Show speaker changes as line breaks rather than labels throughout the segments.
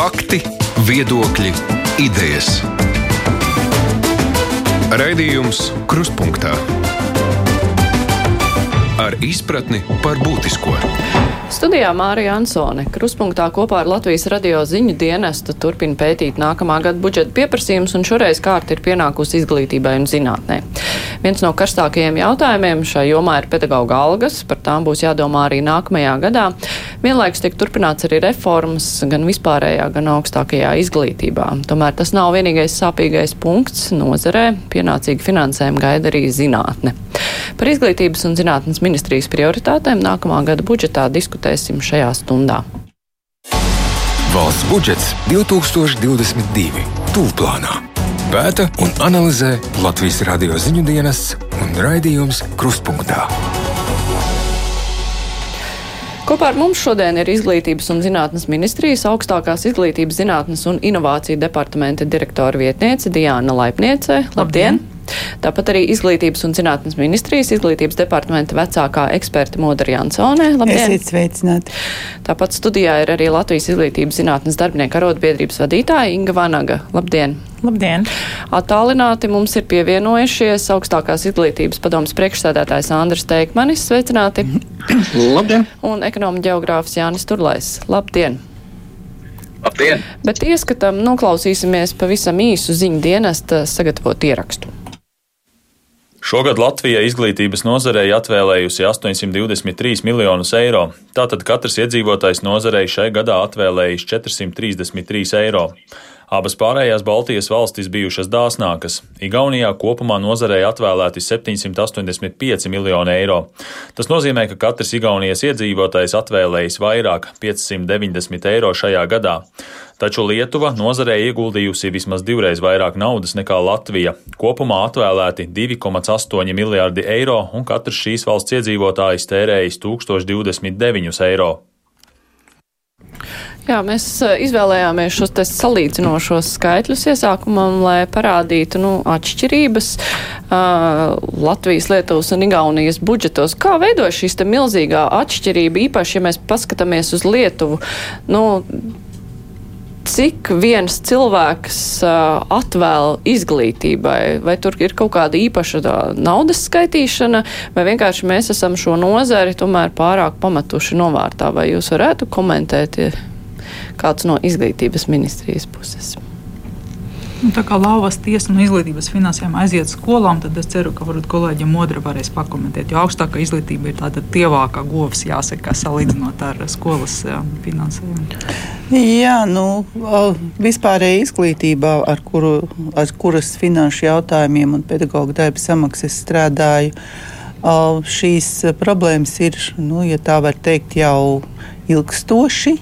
Fakti, viedokļi, idejas. Raidījums Krustpunktā ar izpratni par būtisko.
Studijā Mārija Ansone, kruspunktā kopā ar Latvijas radio ziņu dienestu turpina pētīt nākamā gada budžeta pieprasījumus, un šoreiz kārta ir pienākusi izglītībai un zinātnē. Viens no karstākajiem jautājumiem šai jomā ir pedagoģa algas, par tām būs jādomā arī nākamajā gadā. Vienlaikus tiek turpināts arī reformas gan vispārējā, gan augstākajā izglītībā. Tomēr tas nav vienīgais sāpīgais punkts nozarē, pienācīgi finansējumu gaida arī zinātne. Par izglītības un zinātnes ministrijas prioritātēm nākamā gada budžetā diskutēsim šajā stundā.
Valsts budžets 2022. Tūlplānā. Pēta un analizē Latvijas radio ziņu dienas un raidījums Krustpunktā.
Kopā ar mums šodien ir Izglītības un zinātnes ministrijas augstākās izglītības zinātnes un inovāciju departamenta direktora vietniece Diāna Laipniece. Labdien! Labdien. Tāpat arī Izglītības un zinātnes ministrijas izglītības departamenta vecākā eksperte Modra Jansone.
Labdien! Esiet sveicināti!
Tāpat studijā ir arī Latvijas Izglītības zinātnes darbinieku arotbiedrības vadītāja Inga Vanaga. Labdien!
Labdien!
Atālināti mums ir pievienojušies augstākās izglītības padomas priekšsēdētājs Andris Teikmanis. Sveicināti!
Labdien!
Un ekonomi ģeogrāfs Jānis Turlais. Labdien!
Labdien!
Bet ieskatam, noklausīsimies pavisam īsu ziņu dienesta sagatavot ierakstu.
Šogad Latvija izglītības nozarei atvēlējusi 823 miljonus eiro. Tātad katrs iedzīvotājs nozarei šai gadā atvēlējis 433 eiro. Abas pārējās Baltijas valstis bijušas dāsnākas. Igaunijā kopumā nozarei atvēlēti 785 miljoni eiro. Tas nozīmē, ka katrs Igaunijas iedzīvotājs atvēlējis vairāk - 590 eiro šajā gadā. Taču Lietuva nozarē ieguldījusi vismaz divreiz vairāk naudas nekā Latvija. Kopumā atvēlēti 2,8 miljārdi eiro, un katrs šīs valsts iedzīvotājs tērējis 1029 eiro.
Jā, mēs eh, izvēlējāmies šos salīdzinošos skaitļus iesākumam, lai parādītu nu, atšķirības uh, Latvijas, Lietuvas un Igaunijas budžetos. Kā veidojas šī milzīgā atšķirība, īpaši, ja mēs paskatāmies uz Lietuvu? Nu, cik viens cilvēks uh, atvēl izglītībai? Vai tur ir kaut kāda īpaša tā, naudas skaitīšana, vai vienkārši mēs esam šo nozari tomēr pārāk pametuši novārtā? Vai jūs varētu komentēt kāds no izglītības ministrijas puses?
Nu, tā kā lauvas tiesa no izglītības finansējuma aiziet skolām, tad es ceru, ka varbūt kolēģi Modra varēs pakomentēt. Jo augstākā izglītība ir tāda tievākā govs, jāsaka, salīdzinot ar skolas finansējumu.
Jā, nu, vispārējā izglītībā, ar, kuru, ar kuras finanšu jautājumiem un pedagoģa darba samaksas strādāju, šīs problēmas ir, nu, ja tā var teikt, jau ilgstoši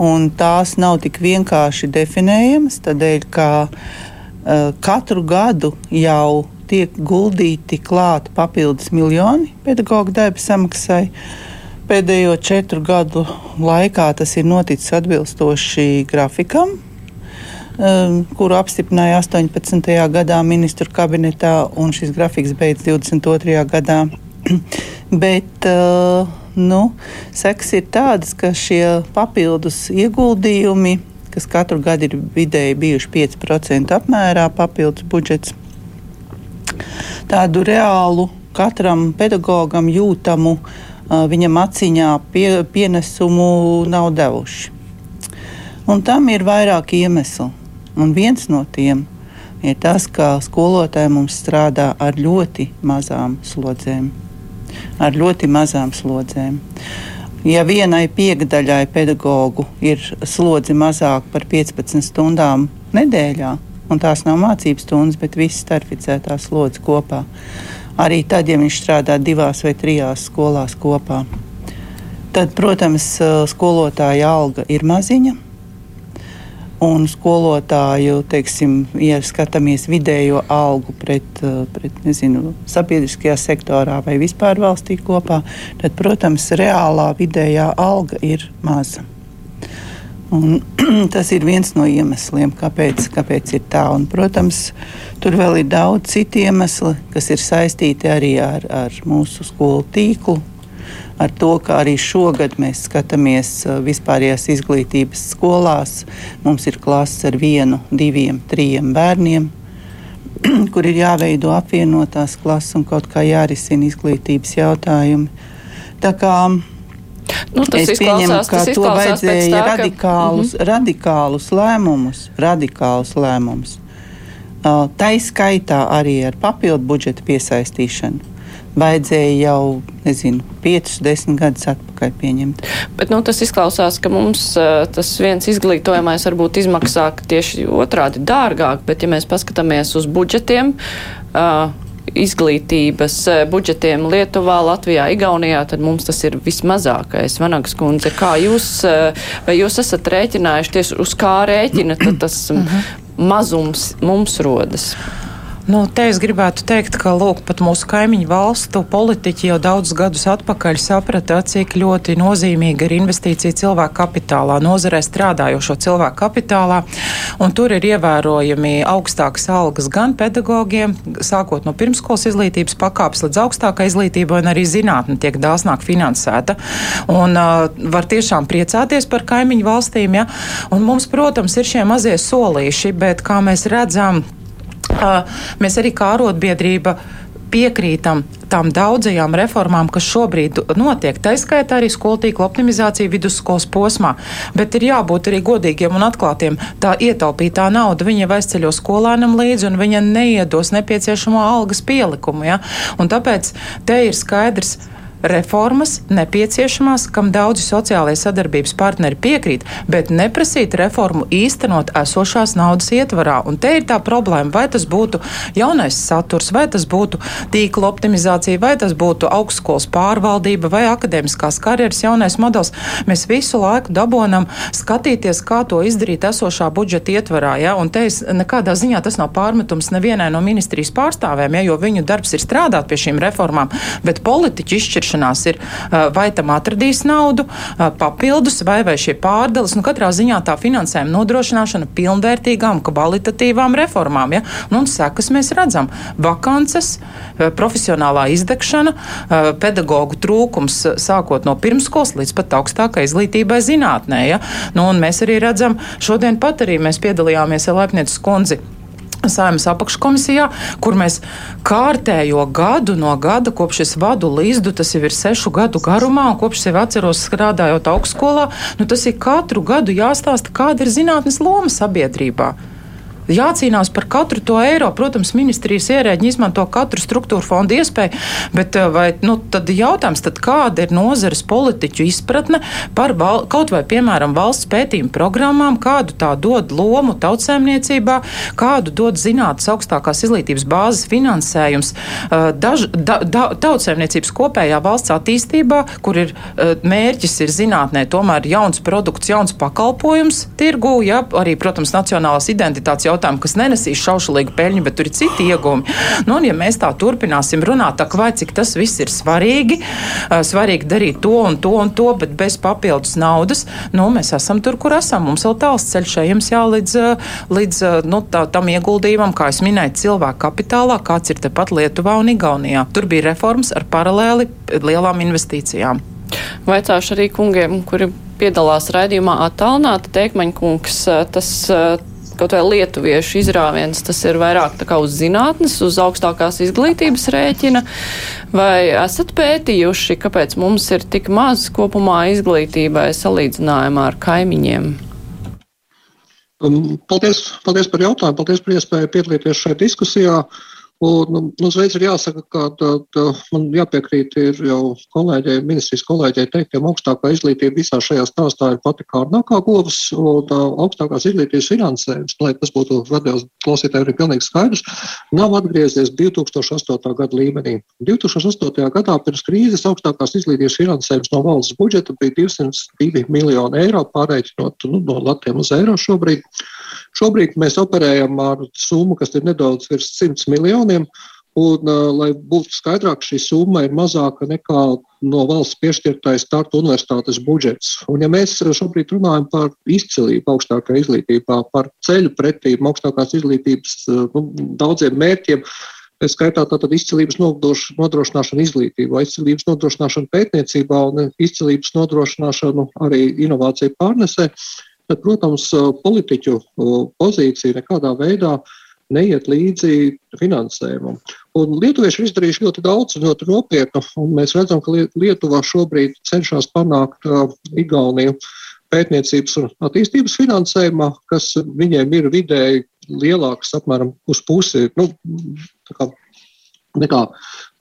un tās nav tik vienkārši definējamas, tādēļ, ka uh, katru gadu jau tiek guldīti klāt papildus miljoni pedagoģa darba samaksai. Pēdējo četru gadu laikā tas ir noticis atbilstoši grafikam, um, kuru apstiprināja 18. gadā ministru kabinetā, un šis grafiks beidz 22. gadā. Bet uh, nu, sekas ir tādas, ka šie papildus ieguldījumi, kas katru gadu ir vidēji bijuši 5% apmērā papildus budžets, tādu reālu katram pedagogam jūtamu viņam acīņā pie, pienesumu nav devuši. Un tam ir vairāk iemeslu. Un viens no tiem ir tas, ka skolotāji mums strādā ar ļoti mazām slodzēm ar ļoti mazām slodzēm. Ja vienai piekdaļai pedagoģu ir slodzi mazāk par 15 stundām nedēļā, un tās nav mācības stundas, bet visas starpficētās slodzes kopā, arī tad, ja viņš strādā divās vai trijās skolās kopā, tad, protams, skolotāja alga ir maziņa un skolotāju, teiksim, ja skatāmies vidējo algu pret, eh, pret nezinu, sabiedriskajā sektorā vai vispār valstī kopā, tad, protams, reālā vidējā alga ir maza. Un, tas ir viens no iemesliem, kāpēc, kāpēc ir tā. Un, protams, tur vēl ir daudz citu iemeslu, kas ir saistīti arī ar, ar mūsu skolu tīklu, ar to, ka arī šogad mēs skatāmies vispārējās izglītības skolās. Mums ir klases ar vienu, diviem, trim bērniem, kur ir jāveido apvienotās klases un kaut kā jārisina izglītības jautājumi. Tā kā
Nu, tas
es pieņemu, ka to vajadzēja
tā,
ka... radikālus, mm -hmm. radikālus lēmumus, radikālus lēmumus. Uh, tā izskaitā arī ar papildu budžeta piesaistīšanu. Vajadzēja jau, nezinu, 5, 10 gadus atpakaļ pieņemt.
Bet nu, tas izklausās, ka mums tas viens izglītojamais varbūt izmaksā tieši otrādi dārgāk, bet ja mēs paskatāmies uz budžetiem, uh, izglītības budžetiem Lietuvā, Latvijā, Igaunijā, tad mums tas ir vismazākais. Vanagas kundze, kā jūs, vai jūs esat rēķinājuši tieši uz kā rēķina tas mhm. mazums mums rodas?
Nu, te es gribētu teikt, ka lūk, pat mūsu kaimiņu valstu politiķi jau daudzus gadus atpakaļ saprata, cik ļoti nozīmīga ir investīcija cilvēku kapitālā, nozarē strādājošo cilvēku kapitālā. Tur ir ievērojami augstākas algas gan pedagogiem, sākot no pirmskolas izglītības pakāpes līdz augstākai izglītībai, un arī zinātne tiek dāsnāk finansēta. Un uh, var tiešām priecāties par kaimiņu valstīm, ja? Un mums, protams, ir šie mazie solīši, bet kā mēs redzam, Mēs arī kā arotbiedrība piekrītam tām daudzajām reformām, kas šobrīd notiek. Tā izskaitā arī skolu tīkla optimizācija vidusskolas posmā. Bet ir jābūt arī godīgiem un atklātiem. Tā ietaupītā nauda viņa aizceļo skolēnam līdzi un viņa neiedos nepieciešamo algas pielikumu. Ja? Un tāpēc te ir skaidrs reformas nepieciešamās, kam daudzi sociālajie sadarbības partneri piekrīt, bet neprasīt reformu īstenot esošās naudas ietvarā. Un te ir tā problēma, vai tas būtu jaunais saturs, vai tas būtu tīkla optimizācija, vai tas būtu augstskolas pārvaldība vai akadēmiskās karjeras jaunais modelis. Mēs visu laiku dabonam skatīties, kā to izdarīt esošā budžeta ietvarā. Ja? Un te es nekādā ziņā tas nav pārmetums nevienai no ministrijas pārstāvēm, ja? jo viņu darbs ir strādāt pie šīm reformām, bet politiķi izšķiršana izšķiršanās ir, vai tam atradīs naudu, papildus, vai, vai šie pārdales. Nu, katrā ziņā tā finansējuma nodrošināšana pilnvērtīgām, kvalitatīvām reformām. Ja? Nu, un sekas mēs redzam - vakances, profesionālā izdegšana, pedagoģu trūkums sākot no pirmskolas līdz pat augstākai izglītībai zinātnē. Ja? Nu, mēs arī redzam, šodien pat arī mēs piedalījāmies Laipnieces kundzi Saimas apakškomisijā, kur mēs kārtējo gadu no gada, kopš es vadu līdzu, tas jau ir sešu gadu garumā, un kopš sev atceros strādājot augstskolā, nu tas ir katru gadu jāstāsta, kāda ir zinātnes loma sabiedrībā jācīnās par katru to eiro. Protams, ministrijas ierēģi izmanto katru struktūra fondu iespēju, bet eh, vai, nu, tad jautājums, tad kāda ir nozares politiķu izpratne par val, kaut vai, piemēram, valsts pētījumu programmām, kādu tā dod lomu tautsēmniecībā, kādu dod zinātnes augstākās izglītības bāzes finansējums eh, daž, da, da, tautsēmniecības kopējā valsts attīstībā, kur ir eh, mērķis ir zinātnē tomēr jauns produkts, jauns pakalpojums tirgū, ja, arī, protams, nacionālās identitātes jautājumu, kas nenesīs šaušalīgu peļņu, bet tur ir citi iegūmi. Nu, un, ja mēs tā turpināsim runāt, tā vai cik tas viss ir svarīgi, svarīgi darīt to un to un to, bet bez papildus naudas, nu, mēs esam tur, kur esam. Mums vēl tāls ceļš ejams jā, līdz, līdz nu, tā, tam ieguldījumam, kā es minēju, cilvēku kapitālā, kāds ir tepat Lietuvā un Igaunijā. Tur bija reformas ar paralēli lielām investīcijām.
Vaicāšu arī kungiem, kuri piedalās raidījumā attālināti. Teikmaņa kungs, tas kaut vai lietuviešu izrāviens, tas ir vairāk tā kā uz zinātnes, uz augstākās izglītības rēķina, vai esat pētījuši, kāpēc mums ir tik maz kopumā izglītībai salīdzinājumā ar kaimiņiem?
Um, paldies, paldies par jautājumu, paldies par iespēju piedalīties šajā diskusijā. Uh, Un, nu, uzreiz ir jāsaka, ka tā, tā, man jāpiekrīt ir jau kolēģei, ministrijas kolēģei teiktiem, augstākā izglītība visā šajā stāstā ir pati kārnākā govs, un tā, augstākās izglītības finansējums, lai tas būtu radios klausītājiem ir pilnīgi skaidrs, nav atgriezies 2008. gada līmenī. 2008. gadā pirms krīzes augstākās izglītības finansējums no valsts budžeta bija 202 miljoni eiro, pārreikinot nu, no latiem uz eiro šobrīd. Šobrīd mēs operējam ar summu, kas ir nedaudz virs 100 miljoniem. Un, uh, lai būtu skaidrāk, šī summa ir mazāka nekā no valsts piešķirtais starta universitātes budžets. Un, ja mēs šobrīd runājam par izcilību augstākajā izglītībā, par ceļu pretīm augstākās izglītības nu, daudziem mērķiem, Tā skaitā tātad izcilības nodrošināšana izglītībā, izcilības nodrošināšana pētniecībā un izcilības nodrošināšanu arī inovāciju pārnesē. Tad, protams, politiķu pozīcija nekādā veidā neiet līdzi finansējumam. Un lietuvieši ir izdarījuši ļoti daudz ļoti nopietnu, un mēs redzam, ka Lietuva šobrīd cenšas panākt uh, Igauniju pētniecības un attīstības finansējumā, kas viņiem ir vidēji lielāks, apmēram uz pusi. Nu, nekā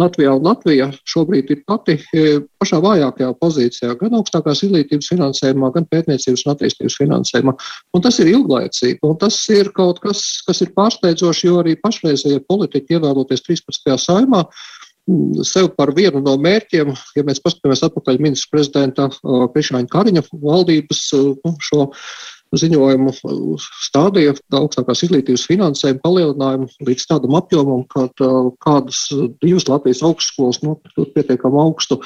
Latvijā. Latvija šobrīd ir pati e, pašā vājākajā pozīcijā gan augstākās izglītības finansējumā, gan pētniecības un attīstības finansējumā. Un tas ir ilglaicīgi, un tas ir kaut kas, kas ir pārsteidzoši, jo arī pašreizējie politiķi ievēloties 13. saimā sev par vienu no mērķiem, ja mēs paskatāmies atpakaļ ministra prezidenta Krišāņa Kariņa valdības nu, šo ziņojumu stādīja augstākās izglītības finansējumu palielinājumu līdz tādam apjomam, ka kādas divas Latvijas augstskolas nokļūt nu, pietiekam augstu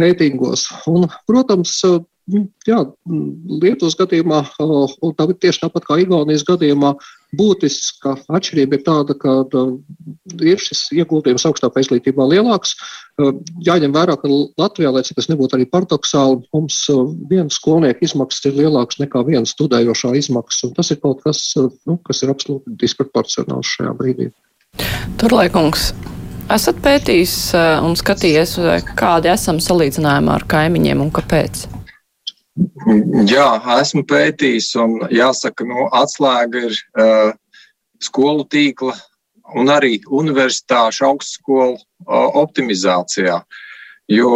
reitingos. Un, protams, jā, Lietuvas gadījumā, un tā tieši tāpat kā Igaunijas gadījumā, būtiska atšķirība ir tāda, ka ir šis ieguldījums augstākā izglītībā lielāks. Jāņem vērā, ka Latvijā, lai cik tas nebūtu arī paradoxāli, mums viena skolnieka izmaksas ir lielākas nekā viena studējošā izmaksas. Tas ir kaut kas, nu, kas ir absolūti disproporcionāls šajā brīdī.
Turlaikungs, esat pētījis un skatījies, kādi esam salīdzinājumā ar kaimiņiem un kāpēc?
Jā, esmu pētījis, un jāsaka, nu, atslēga ir uh, skolu tīkla un arī universitāšu augstskolu uh, optimizācijā. Jo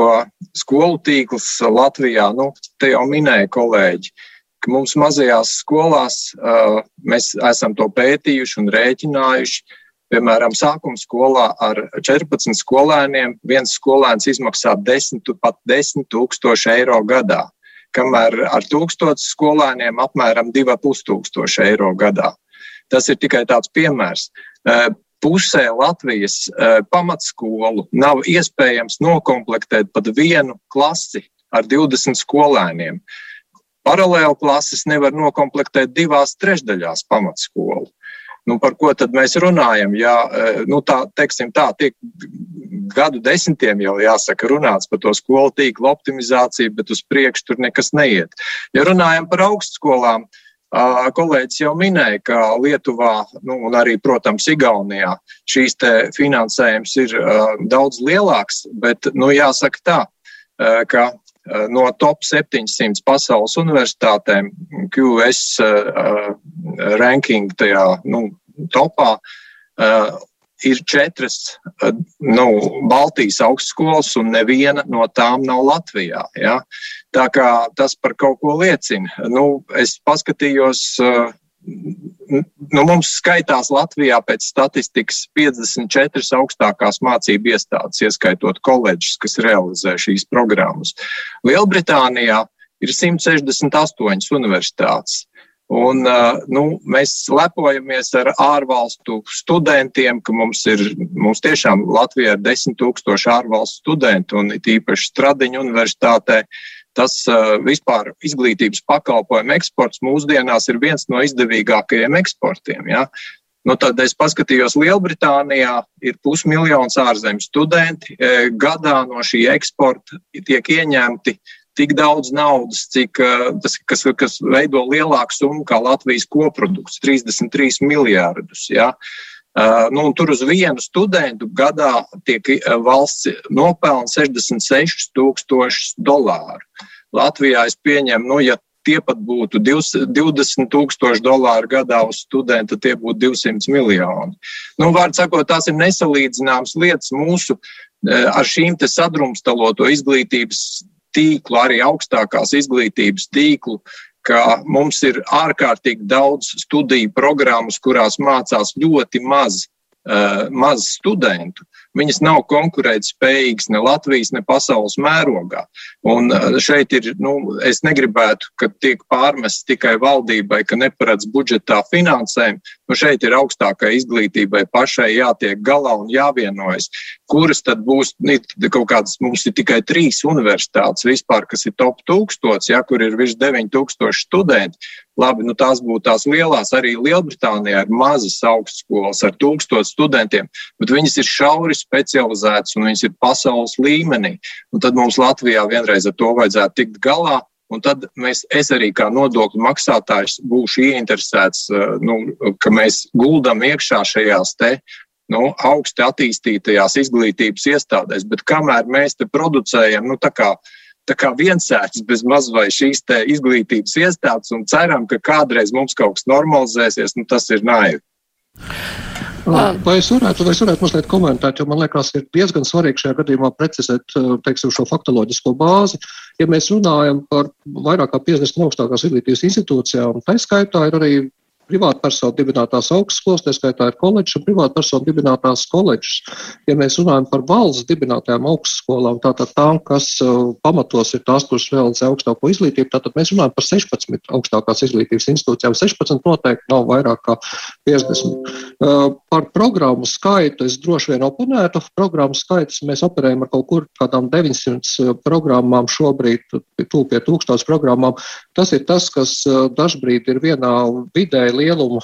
skolu tīkls Latvijā, nu, te jau minēja kolēģi, ka mums mazajās skolās uh, mēs esam to pētījuši un rēķinājuši. Piemēram, sākuma skolā ar 14 skolēniem viens skolēns izmaksā 10, pat 10 tūkstoši eiro gadā kamēr ar tūkstošu skolēniem apmēram 2,5 eiro gadā. Tas ir tikai tāds piemērs. Pusē Latvijas pamatskolu nav iespējams nokomplektēt pat vienu klasi ar 20 skolēniem. Paralēli klases nevar nokomplektēt divās trešdaļās pamatskolu. Nu, par ko tad mēs runājam? Jā, nu, tā, teiksim, tā tiek gadu desmitiem jau jāsaka runāts par to skolu tīklu optimizāciju, bet uz priekšu tur nekas neiet. Ja runājam par augstskolām, kolēģis jau minēja, ka Lietuvā nu, un arī, protams, Igaunijā šīs finansējums ir daudz lielāks, bet nu, jāsaka tā, ka no top 700 pasaules universitātēm QS ranking tajā nu, topā ir četras nu, Baltijas augstskolas, un neviena no tām nav Latvijā. Ja? Tā kā tas par kaut ko liecina. Nu, es paskatījos. Nu, mums skaitās Latvijā pēc statistikas 54 augstākās mācību iestādes, ieskaitot koledžas, kas realizē šīs programmas. Lielbritānijā ir 168 universitātes. Un, nu, mēs lepojamies ar ārvalstu studentiem, ka mums ir mums tiešām Latvijā ir desmit tūkstoši ārvalstu studentu un it īpaši Stradiņu universitātē. Tas vispār izglītības pakalpojumu eksports mūsdienās ir viens no izdevīgākajiem eksportiem. Ja? Nu, tad es paskatījos, Lielbritānijā ir pusmiljons ārzemju studenti. Gadā no šī eksporta tiek ieņemti tik daudz naudas, cik eh, tas, kas, kas veido lielāku summu kā Latvijas koprodukts - 33 miljārdus. Ja? Uh, nu, tur uz vienu studentu gadā tiek uh, valsts nopelna 66 tūkstošus dolāru. Latvijā es pieņemu, nu, ja tie pat būtu 20 tūkstoši dolāru gadā uz studentu, tie būtu 200 miljoni. Nu, Vārds sakot, tās ir nesalīdzināmas lietas mūsu ar šīm sadrumstaloto izglītības tīklu, arī augstākās izglītības tīklu, ka mums ir ārkārtīgi daudz studiju programmas, kurās mācās ļoti maz, uh, maz studentu. Viņas nav konkurētspējīgas ne Latvijas, ne pasaules mērogā. Un eh, šeit ir, nu, es negribētu, ka tiek pārmests tikai valdībai, ka neparedz budžetā finansējumu. Nu, šeit ir augstākai izglītībai pašai jātiek galā un jāvienojas, kuras tad būs kaut kādas, mums ir tikai trīs universitātes vispār, kas ir top tūkstots, ja, kur ir virs 9000 studenti. Labi, nu tās būtu tās lielās. Arī Lielbritānijā ir mazas augstskolas ar tūkstošu studentiem, bet viņas ir šauri specializētas un viņas ir pasaules līmenī. Un tad mums Latvijā vienreiz ar to vajadzētu tikt galā. Un tad mēs, es arī kā nodokļu maksātājs būšu ieinteresēts, eh, nu, ka mēs guldam iekšā šajās te nu, augsti attīstītajās izglītības iestādēs. Bet kamēr mēs te producējam, nu, tā kā tā kā viensēts bez maz vai šīs izglītības iestādes un ceram, ka kādreiz mums kaut kas normalizēsies, nu, tas ir naivi.
Vai es varētu, vai es varētu mazliet komentēt, jo man liekas, ir diezgan svarīgi šajā gadījumā precizēt teiksim, šo faktoloģisko bāzi. Ja mēs runājam par vairāk kā 50 augstākās izglītības institūcijām, tā skaitā ir arī privātpersonu dibinātās augstskolas, tā skaitā ir koledžas un privātpersonu dibinātās koledžas. Ja mēs runājam par valsts dibinātajām augstskolām, tātad tām, kas uh, pamatos ir tās, kuras realizē augstāko izglītību, tātad mēs runājam par 16 augstākās izglītības institūcijām. 16 noteikti nav vairāk kā 50. Uh, par programmu skaitu es droši vien oponētu. Programmu skaits mēs operējam ar kaut kur kādām 900 uh, programmām šobrīd, tūp pie 1000 programmām. Tas ir tas, kas dažbrīd ir vienā vidē lielumu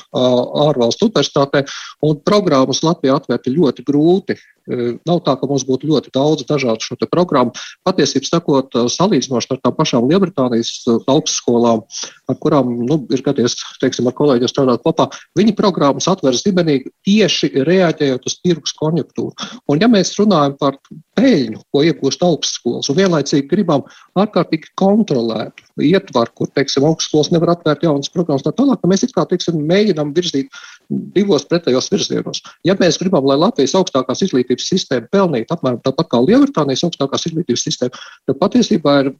ārvalstu universitātē, un programmas Latvijā atvērt ir ļoti grūti. Nav tā, ka mums būtu ļoti daudz dažādu šo programmu. Patiesībā sakot, salīdzinoši ar tām pašām Lielbritānijas augstskolām, ar kurām nu, ir gadījies, teiksim, ar kolēģiem strādāt kopā, viņi programmas atver zibenīgi tieši reaģējot uz tirgus konjunktūru. Un ja mēs runājam par peļņu, ko iegūst augstskolas, un vienlaicīgi gribam ārkārtīgi kontrolētu ietvaru, kur, teiksim, augstskolas nevar atvērt jaunas programmas, tā tālāk, mēs it kā, teiksim, mēģinām virzīt divos pretējos virzienos. Ja mēs gribam, lai Latvijas augstākās izglītības sistēma pelnīt apmēram tāpat kā Lielbritānijas augstākās izglītības sistēma, tad patiesībā ir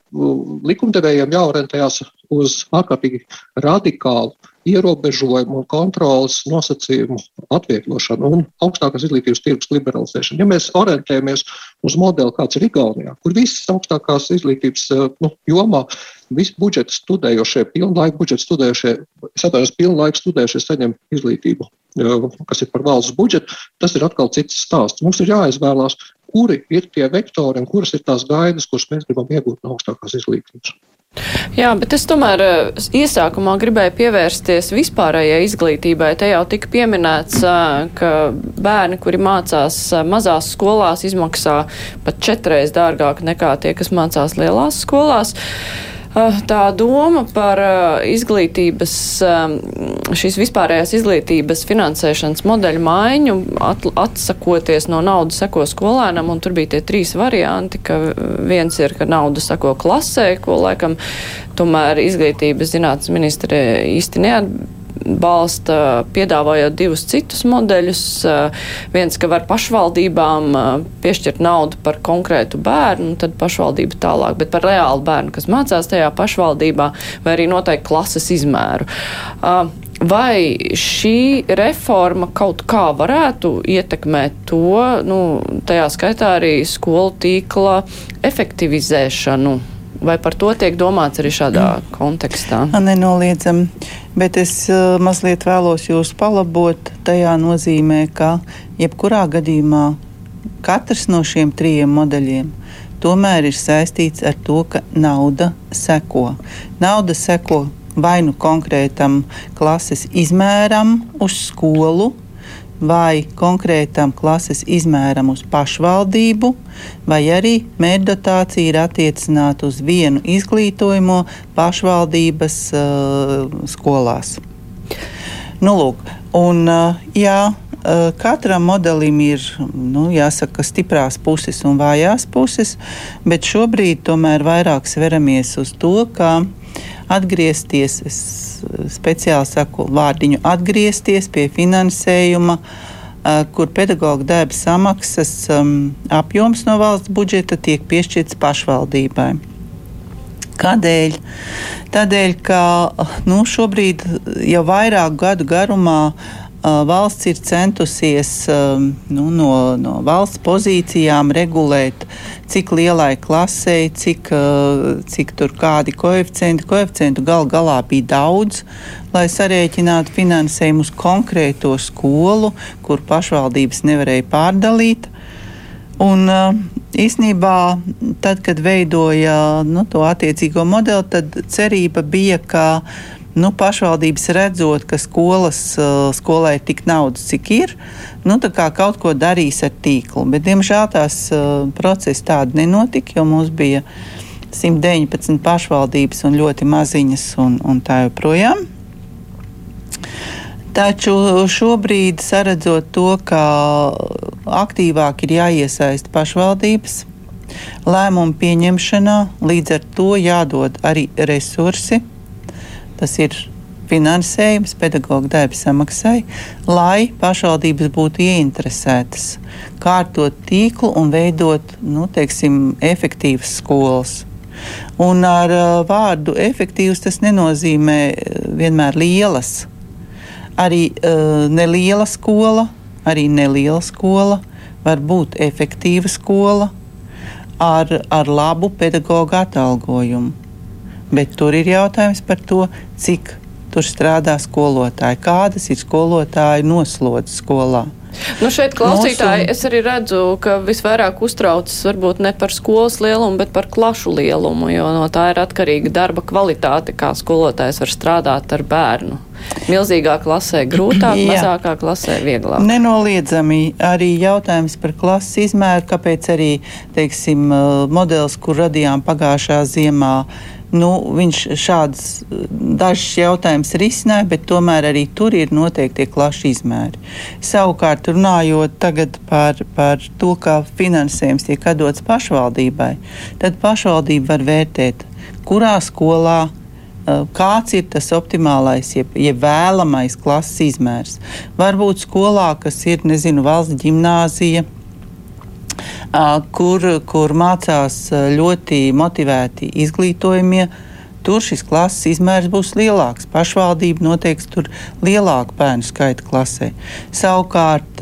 likumdevējiem jāorientējās uz ārkārtīgi radikālu ierobežojumu un kontrolas nosacījumu atvieglošanu un augstākās izglītības tirgus liberalizēšanu. Ja mēs orientējamies uz modeli, kāds ir Igaunijā, kur visas augstākās izglītības nu, jomā, visi budžeti studējošie, pilnlaika budžeti studējošie, es atvainojos, pilnlaika studējošie saņem izglītību kas ir par valsts budžetu, tas ir atkal cits stāsts. Mums ir jāizvēlās, kuri ir tie vektori un kuras ir tās gaidas, kuras mēs gribam iegūt no augstākās izglītības.
Jā, bet es tomēr iesākumā gribēju pievērsties vispārējai izglītībai. Te jau tika pieminēts, ka bērni, kuri mācās mazās skolās, izmaksā pat četreiz dārgāk nekā tie, kas mācās lielās skolās. Ah, tā doma par ah, izglītības, ah, šīs vispārējās izglītības finansēšanas modeļu maiņu, atsakoties no naudas seko skolēnam, un tur bija tie trīs varianti, ka viens ir, ka nauda sako klasē, ko laikam tomēr izglītības zinātnes ministre īsti neatbalsta balsta, piedāvājot divus citus modeļus. Viens, ka var pašvaldībām piešķirt naudu par konkrētu bērnu, tad pašvaldība tālāk, bet par reālu bērnu, kas mācās tajā pašvaldībā, vai arī noteikti klases izmēru. Vai šī reforma kaut kā varētu ietekmēt to, nu, tajā skaitā arī skolu tīkla efektivizēšanu? Vai par to tiek domāts arī šādā kontekstā?
Nenoliedzami. Bet es uh, mazliet vēlos jūs palabot tajā nozīmē, ka jebkurā gadījumā katrs no šiem trijiem modeļiem tomēr ir saistīts ar to, ka nauda seko. Nauda seko vai nu konkrētam klases izmēram uz skolu, vai konkrētam klases izmēram uz pašvaldību, vai arī mērķdotācija ir attiecināta uz vienu izglītojumu pašvaldības uh, skolās. Nu, lūk, un, uh, jā, uh, katram modelim ir nu, jāsaka, stiprās puses un vājās puses, bet šobrīd tomēr vairāk sveramies uz to, ka atgriezties, es speciāli saku vārdiņu, atgriezties pie finansējuma, kur pedagoģa darba samaksas apjoms no valsts budžeta tiek piešķirts pašvaldībai. Kādēļ? Tādēļ, ka nu, šobrīd jau vairāku gadu garumā uh, valsts ir centusies nu, no, no valsts pozīcijām regulēt, cik lielai klasei, cik, cik tur kādi koeficienti. Koeficientu gal galā bija daudz, lai sarēķinātu finansējumu uz konkrēto skolu, kur pašvaldības nevarēja pārdalīt. Un, īsnībā, tad, kad veidoja nu, to attiecīgo modeli, tad cerība bija, ka nu, pašvaldības redzot, ka skolas, skolai ir tik naudas, cik ir, nu, kaut ko darīs ar tīklu. Bet, diemžēl tās procesi tādi nenotika, jo mums bija 119 pašvaldības un ļoti maziņas un, un tā joprojām. Taču šobrīd, redzot to, ka aktīvāk ir jāiesaista pašvaldības lēmumu pieņemšanā, līdz ar to jādod arī resursi. Tas ir finansējums pedagoģa darba samaksai, lai pašvaldības būtu ieinteresētas kārtot tīklu un veidot nu, teiksim, efektīvas skolas. Un ar uh, vārdu efektīvs tas nenozīmē vienmēr lielas arī uh, neliela skola, arī neliela skola var būt efektīva skola ar, ar labu pedagoģu atalgojumu. Bet tur ir jautājums par to, cik tur strādā skolotāji, kādas ir skolotāju noslodzes skolā.
Nu šeit klausītāji, Mūsu... es arī redzu, ka visvairāk uztraucas varbūt ne par skolas lielumu, bet par klašu lielumu, jo no tā ir atkarīga darba kvalitāte, kā skolotājs var strādāt ar bērnu. Milzīgā klasē grūtāk, Jā. mazākā klasē vieglāk.
Nenoliedzami arī jautājums par klases izmēru, kāpēc arī, teiksim, modelis, kur radījām pagājušā ziemā, Nu, viņš šādas dažas jautājumas risināja, bet tomēr arī tur ir noteikti klašu izmēri. Savukārt, runājot par, par to, kā finansējums tiek dots pašvaldībai, tad pašvaldība var vērtēt, kurā skolā kāds ir tas optimālais, jeb, jeb vēlamais klases izmērs. Varbūt skolā, kas ir nezinu, valsts gimnāzija kur, kur mācās ļoti motivēti izglītojumie. Tur šis klases izmērs būs lielāks. Pašvaldība noteiks tur lielāku bērnu skaitu klasē. Savukārt,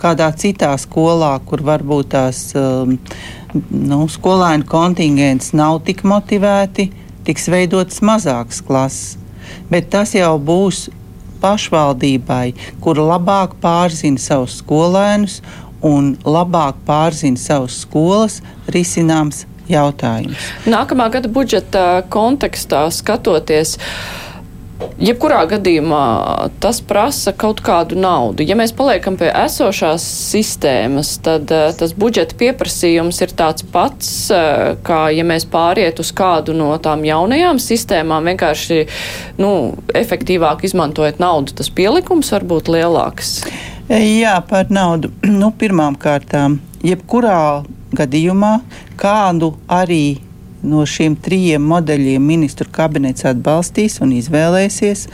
kādā citā skolā, kur varbūt tās nu, skolēnu kontingents nav tik motivēti, tiks veidotas mazākas klases. Bet tas jau būs pašvaldībai, kura labāk pārzina savus skolēnus un labāk pārzina savas skolas risināms jautājums.
Nākamā gada budžeta kontekstā skatoties. Jebkurā gadījumā tas prasa kaut kādu naudu. Ja mēs paliekam pie esošās sistēmas, tad uh, tas budžeta pieprasījums ir tāds pats, uh, kā ja mēs pāriet uz kādu no tām jaunajām sistēmām, vienkārši nu, efektīvāk izmantojot naudu, tas pielikums var būt lielāks.
Jā, par naudu. Nu, pirmām kārtām, jebkurā gadījumā kādu arī no šiem trijiem modeļiem ministru kabinets atbalstīs un izvēlēsies.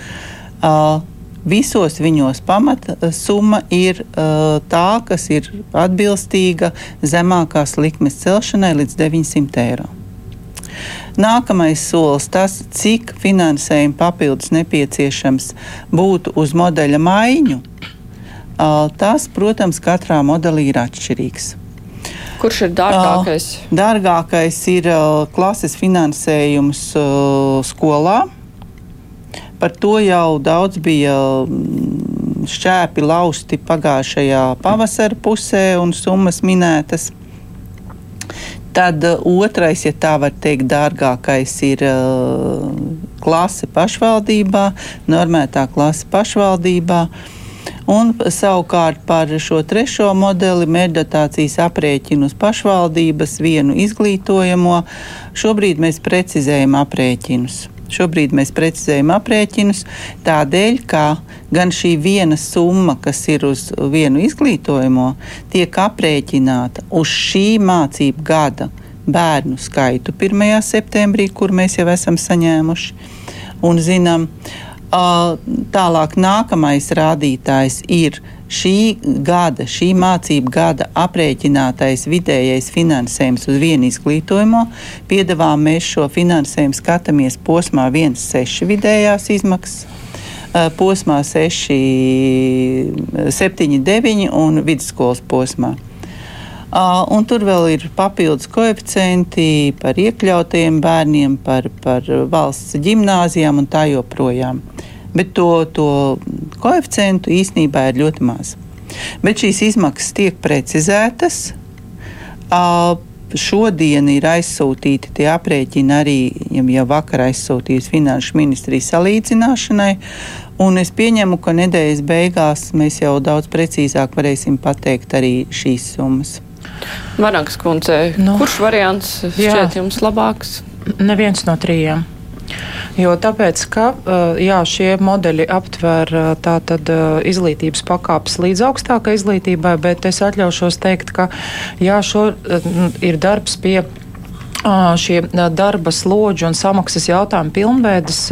Uh, Visos viņos pamatsumma ir uh, tā, kas ir atbilstīga zemākās likmes celšanai līdz 900 eiro. Nākamais solis tas, cik finansējuma papildus nepieciešams būtu uz modeļa maiņu Tas, protams, katrā modelī ir atšķirīgs.
Kurš ir dārgākais?
Dārgākais ir klases finansējums skolā. Par to jau daudz bija šķēpi lausti pagājušajā pavasara pusē un summas minētas. Tad otrais, ja tā var teikt, dārgākais ir klase pašvaldībā, normētā klase pašvaldībā. Uh, Un savukārt par šo trešo modeli mērķdotācijas aprēķinu uz pašvaldības vienu izglītojamo šobrīd mēs precizējam aprēķinus. Šobrīd mēs precizējam aprēķinus tādēļ, ka gan šī viena summa, kas ir uz vienu izglītojamo, tiek aprēķināta uz šī mācību gada bērnu skaitu 1. septembrī, kur mēs jau esam saņēmuši un zinām. Uh, Tālāk nākamais rādītājs ir šī gada, šī mācību gada aprēķinātais vidējais finansējums uz vienu izglītojumu. Piedāvājam mēs šo finansējumu skatāmies posmā 1,6 vidējās izmaksas, posmā 6, 7, 9 un vidusskolas posmā. Uh, un tur vēl ir papildus koeficienti par iekļautajiem bērniem, par, par valsts gimnājām un tā joprojām. Bet to, to koeficientu īsnībā ir ļoti maz. Bet šīs izmaksas tiek precizētas. Uh, šodien ir aizsūtīti tie aprēķini arī, ja vakar aizsūtījusi Finanšu ministrija salīdzināšanai. Un es pieņemu, ka nedēļas beigās mēs jau daudz precīzāk varēsim pateikt arī šīs summas.
Vanagas kundze, nu, kurš variants šķiet jums labāks?
Neviens no trījiem. Jo tāpēc, ka jā, šie modeļi aptver tātad izglītības pakāpes līdz augstākai izglītībai, bet es atļaušos teikt, ka jā, šo ir darbs pie šie darba slodžu un samaksas jautājumi pilnveidas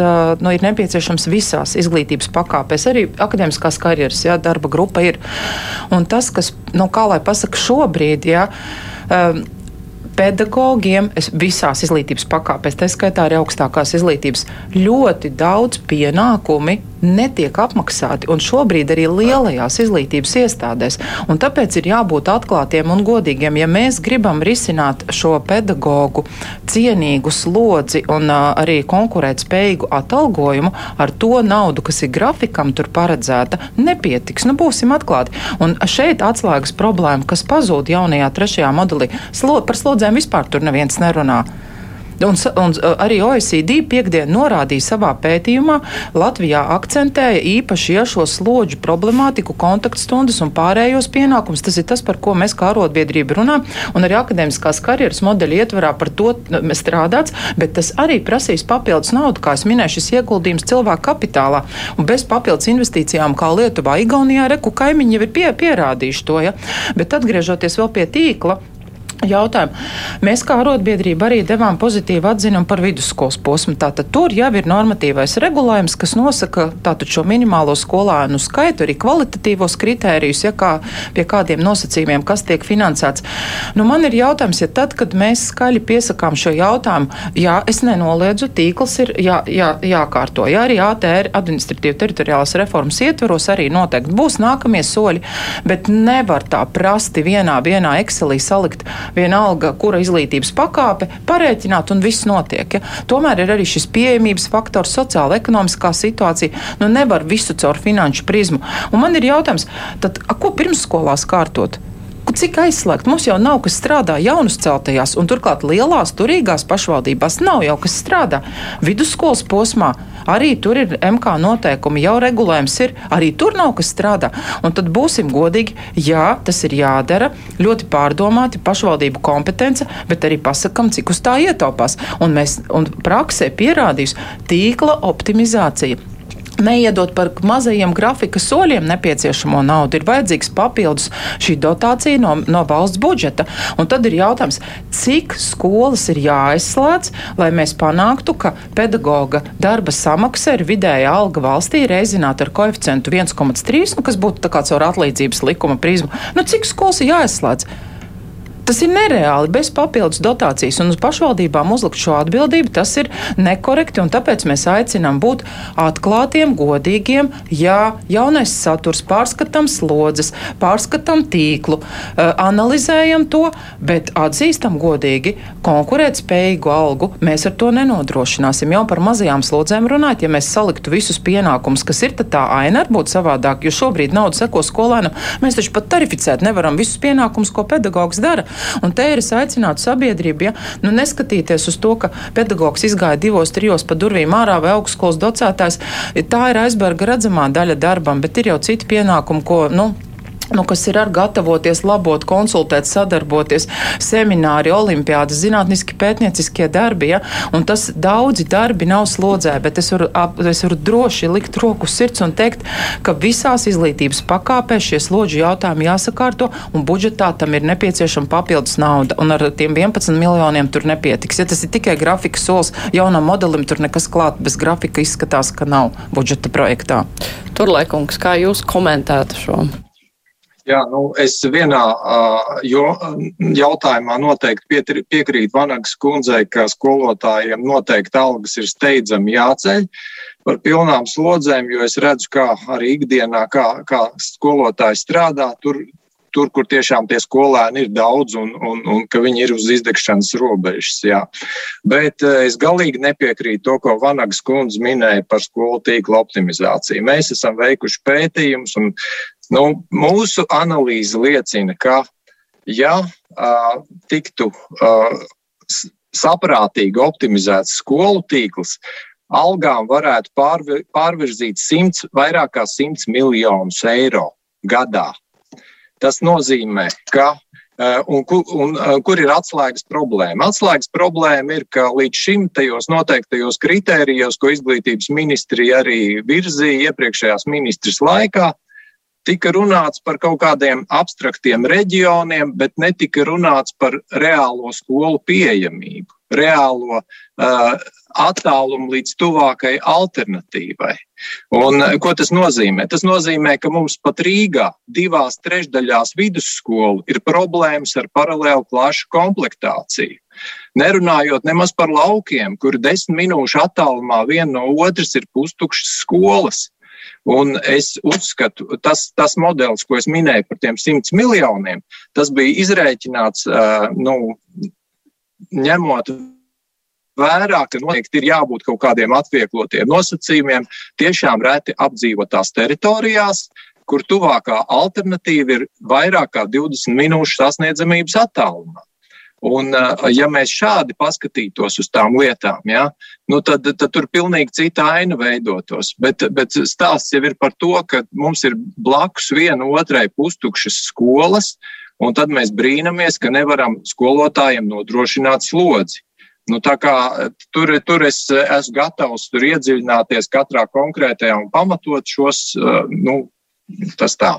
nu, ir nepieciešams visās izglītības pakāpēs. Arī akadēmiskās karjeras jā, darba grupa ir. Un tas, kas, nu, kā lai pasaka, šobrīd, jā, pedagogiem visās izglītības pakāpēs, tā skaitā arī augstākās izglītības, ļoti daudz pienākumi netiek apmaksāti. Un šobrīd arī lielajās izglītības iestādēs. Un tāpēc ir jābūt atklātiem un godīgiem. Ja mēs gribam risināt šo pedagoģu cienīgu slodzi un uh, arī konkurētspējīgu atalgojumu, ar to naudu, kas ir grafikam tur paredzēta, nepietiks. Nu, būsim atklāti. Un šeit atslēgas problēma, kas pazūd jaunajā trešajā modelī, slo, par slodzēm vispār tur neviens nerunā. Un, un arī OECD piekdien norādīja savā pētījumā, Latvijā akcentēja īpaši ja šo slodžu problemātiku, kontaktstundas un pārējos pienākumus. Tas ir tas, par ko mēs kā arotbiedrība runājam, un arī akadēmiskās karjeras modeļa ietvarā par to strādāts, bet tas arī prasīs papildus naudu, kā es minēju, šis ieguldījums cilvēku kapitālā. Un bez papildus investīcijām, kā Lietuvā, Igaunijā, reku kaimiņi jau ir pie, pierādījuši to. Ja? Bet atgriežoties vēl pie tīkla, jautājumu. Mēs kā arotbiedrība arī devām pozitīvu atzinumu par vidusskolas posmu. Tātad tur jau ir normatīvais regulējums, kas nosaka tātad šo minimālo skolēnu skaitu, arī kvalitatīvos kritērijus, ja kā pie kādiem nosacījumiem, kas tiek finansēts. Nu, man ir jautājums, ja tad, kad mēs skaļi piesakām šo jautājumu, jā, es nenoliedzu, tīkls ir jā, jā, jākārto. Jā, arī ATR administratīva teritoriālās reformas ietveros arī noteikti būs nākamie soļi, bet nevar tā prasti vienā, vienā Excelī salikt vienalga, kura izglītības pakāpe, parēķināt un viss notiek. Ja? Tomēr ir arī šis pieejamības faktors, sociāla ekonomiskā situācija. Nu, nevar visu caur finanšu prizmu. Un man ir jautājums, tad, a, ko pirmsskolās kārtot? Cik aizslēgt. Mums jau nav kas strādā jaunus celtajās, un turklāt lielās, turīgās pašvaldībās nav jau kas strādā. Vidusskolas posmā arī tur ir MK noteikumi, jau regulējums ir, arī tur nav kas strādā. Un tad būsim godīgi, jā, tas ir jādara, ļoti pārdomāti, pašvaldību kompetence, bet arī pasakam, cik uz tā ietaupās. Un mēs un praksē pierādījis tīkla optimizācija neiedot par mazajiem grafika soļiem nepieciešamo naudu. Ir vajadzīgs papildus šī dotācija no, no valsts budžeta. Un tad ir jautājums, cik skolas ir jāizslēdz, lai mēs panāktu, ka pedagoga darba samaksa ir vidēja alga valstī reizināta ar koeficientu 1,3, nu, kas būtu tā kā caur atlīdzības likuma prizmu. Nu, cik skolas ir jāizslēdz? Tas ir nereāli bez papildus dotācijas, un uz pašvaldībām uzlikt šo atbildību tas ir nekorekti, tāpēc mēs aicinām būt atklātiem, godīgiem. Jā, jaunais saturs, pārskatām slodzes, pārskatām tīklu, analizējam to, bet atzīstam godīgi, konkurētspējīgu algu mēs ar to nenodrošināsim. Jau par mazajām slodzēm runājot, ja mēs saliktu visus pienākumus, kas ir, tad tā aina var būt savādāk, jo šobrīd nauda seko skolēnam. Mēs taču pat tarificēt nevaram visus pienākumus, ko pedagogs dara. Un te ir es aicinātu sabiedrību, ja nu, neskatīties uz to, ka pedagogs izgāja divos, trijos pa durvīm ārā vai augstskolas docētājs. Tā ir aizberga redzamā daļa darbam, bet ir jau citi pienākumi, ko nu, nu, kas ir ar gatavoties, labot, konsultēt, sadarboties, semināri, olimpiādas, zinātniski pētnieciskie darbi. Ja? Un tas daudzi darbi nav slodzē, bet es varu, es varu droši likt roku sirds un teikt, ka visās izglītības pakāpēs šie slodžu jautājumi jāsakārto, un budžetā tam ir nepieciešama papildus nauda. Un ar tiem 11 miljoniem tur nepietiks. Ja tas ir tikai grafika solis jaunam modelim, tur nekas klāt bez grafika izskatās, ka nav budžeta projektā.
Turlaikungs, kā jūs komentētu šo?
Jā, nu, es vienā uh, jo, jautājumā noteikti piekrītu Vanagas kundzei, ka skolotājiem noteikti algas ir steidzami jāceļ par pilnām slodzēm, jo es redzu, kā arī ikdienā, kā, kā skolotāji strādā, tur, tur, kur tiešām tie skolēni ir daudz un, un, un ka viņi ir uz izdegšanas robežas. Jā. Bet es galīgi nepiekrītu to, ko Vanagas kundze minēja par skolu tīkla optimizāciju. Mēs esam veikuši pētījumus un Nu, mūsu analīze liecina, ka ja uh, tiktu uh, saprātīgi optimizēts skolu tīkls, algām varētu pārvi, pārvirzīt 100, vairāk kā 100 miljonus eiro gadā. Tas nozīmē, ka Un, un, un kur ir atslēgas problēma? Atslēgas problēma ir, ka līdz šim tajos noteiktajos kritērijos, ko izglītības ministrija arī virzīja iepriekšējās ministras laikā, tika runāts par kaut kādiem abstraktiem reģioniem, bet netika runāts par reālo skolu pieejamību, reālo uh, attālumu līdz tuvākai alternatīvai. Un, uh, ko tas nozīmē? Tas nozīmē, ka mums pat Rīgā divās trešdaļās vidusskolu ir problēmas ar paralēlu klašu komplektāciju. Nerunājot nemaz par laukiem, kur desmit minūšu attālumā viena no otras ir pustukšas skolas. Un es uzskatu, tas, tas modelis, ko es minēju par tiem 100 miljoniem, tas bija izrēķināts nu, ņemot vērā, ka noteikti ir jābūt kaut kādiem atvieglotiem nosacījumiem tiešām reti apdzīvotās teritorijās, kur tuvākā alternatīva ir vairāk kā 20 minūšu sasniedzamības attālumā. Un, ja mēs šādi paskatītos uz tām lietām, ja, nu tad, tad tur pilnīgi cita aina veidotos. Bet, bet stāsts jau ir par to, ka mums ir blakus viena otrai pustukšas skolas, un tad mēs brīnamies, ka nevaram skolotājiem nodrošināt slodzi. Nu, kā, tur, tur es esmu gatavs tur iedziļināties katrā konkrētajā un pamatot šos. Nu, tā.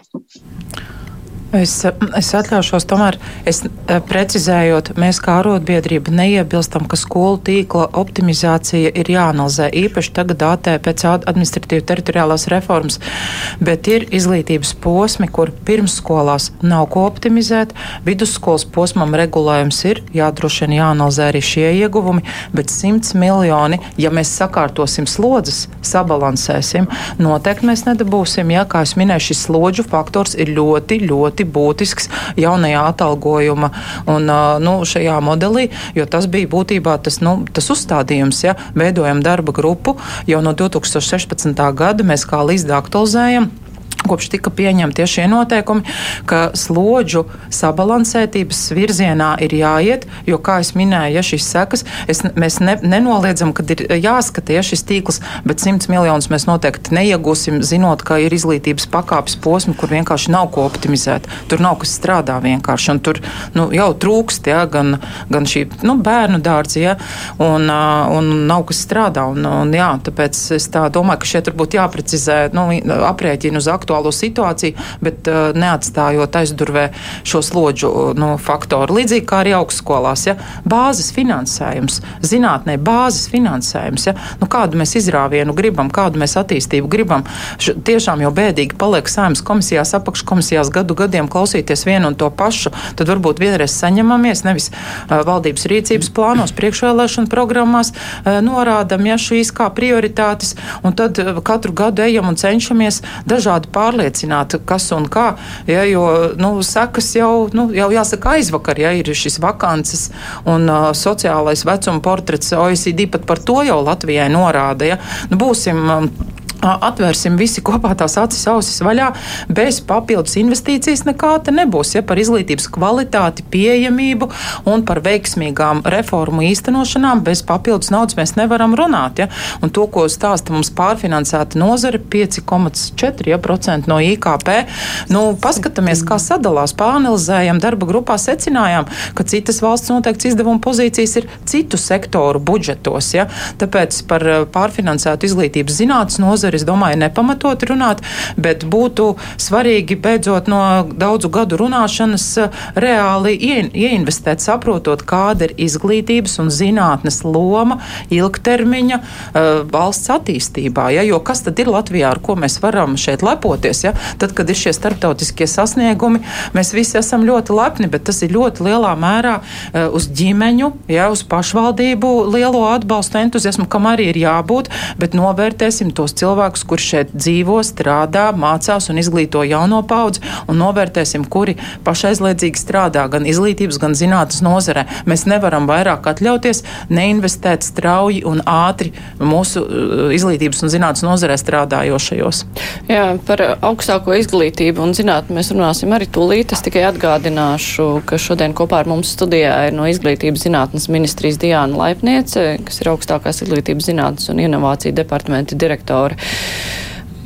Es, es atļaušos, tomēr es, eh, precizējot, mēs kā arotbiedrība neiebilstam, ka skolu tīkla optimizācija ir jāanalizē. Īpaši tagad AT pēc administratīva teritoriālās reformas, bet ir izglītības posmi, kur pirmsskolās nav ko optimizēt. Vidusskolas posmam regulējums ir jādroši vien jāanalizē arī šie ieguvumi, bet 100 miljoni, ja mēs sakārtosim slodzes, sabalansēsim, noteikti mēs nedabūsim. Ja, kā es minēju, šis slodžu faktors ir ļoti, ļoti ļoti būtisks jaunajā atalgojuma un nu, šajā modelī, jo tas bija būtībā tas, nu, tas uzstādījums, ja veidojam darba grupu jau no 2016. gada mēs kā līdzi aktualizējam kopš tika pieņemti šie noteikumi, ka slodžu sabalansētības virzienā ir jāiet, jo, kā jau minēju, ja šīs sekas, es, mēs ne, nenoliedzam, ka ir jāskata ja šis tīkls, bet 100 miljonus mēs noteikti neiegūsim, zinot, ka ir izglītības pakāpes posmi, kur vienkārši nav ko optimizēt. Tur nav kas strādā vienkārši, un tur nu, jau trūkst ja, gan, gan šī nu, bērnu dārza, ja, un, un nav kas strādā. Un, un, jā, tāpēc es tā domāju, ka šeit varbūt jāprecizē nu, aprēķinu uz aktu aktuālo situāciju, bet uh, neatstājot aizdurvē šo slodžu uh, nu, faktoru. Līdzīgi kā arī augstskolās, ja bāzes finansējums, zinātnē bāzes finansējums, ja nu, kādu mēs izrāvienu gribam, kādu mēs attīstību gribam. Š, tiešām jau bēdīgi paliek saimnes komisijās, apakškomisijās gadu gadiem klausīties vienu un to pašu, tad varbūt vienreiz saņemamies nevis uh, valdības rīcības plānos, priekšvēlēšanu programmās, uh, norādam, ja šīs kā prioritātes, un tad uh, katru gadu ejam un cenšamies dažādi pārliecināt, kas un kā. Ja, jo nu, sekas jau, nu, jau jāsaka aizvakar, ja ir šis vakances un uh, sociālais vecuma portrets OECD pat par to jau Latvijai norāda. Ja. Nu, būsim, um, atvērsim visi kopā tās acis, ausis vaļā, bez papildus investīcijas nekā te nebūs. Ja par izglītības kvalitāti, pieejamību un par veiksmīgām reformu īstenošanām bez papildus naudas mēs nevaram runāt. Ja? Un to, ko stāsta mums pārfinansēta nozare, 5,4% ja, no IKP. Nu, paskatāmies, kā sadalās, pāanalizējam, darba grupā secinājām, ka citas valsts noteikts izdevuma pozīcijas ir citu sektoru budžetos. Ja? Tāpēc par pārfinansētu izglītības zinātnes nozari nozari, es domāju, nepamatot runāt, bet būtu svarīgi beidzot no daudzu gadu runāšanas eh, reāli ieinvestēt, saprotot, kāda ir izglītības un zinātnes loma ilgtermiņa uh, valsts attīstībā. Ja? Jo kas tad ir Latvijā, ar ko mēs varam šeit lepoties? Ja? Tad, kad ir šie starptautiskie sasniegumi, mēs visi esam ļoti lepni, bet tas ir ļoti lielā mērā uh, uz ģimeņu, ja? uz pašvaldību lielo atbalstu, entuziasmu, kam arī ir jābūt, bet novērtēsim tos cilvēkus cilvēkus, kurš šeit dzīvo, strādā, mācās un izglīto jauno paudzi, un novērtēsim, kuri pašaizliedzīgi strādā gan izglītības, gan zinātnes nozarē. Mēs nevaram vairāk atļauties neinvestēt strauji un ātri mūsu uh, izglītības un zinātnes nozarē strādājošajos.
Jā, par augstāko izglītību un zinātni mēs runāsim arī tūlīt. Es tikai atgādināšu, ka šodien kopā ar mums studijā ir no izglītības zinātnes ministrijas Diāna Laipniece, kas ir augstākās izglītības zinātnes un inovāciju departamenta direktore.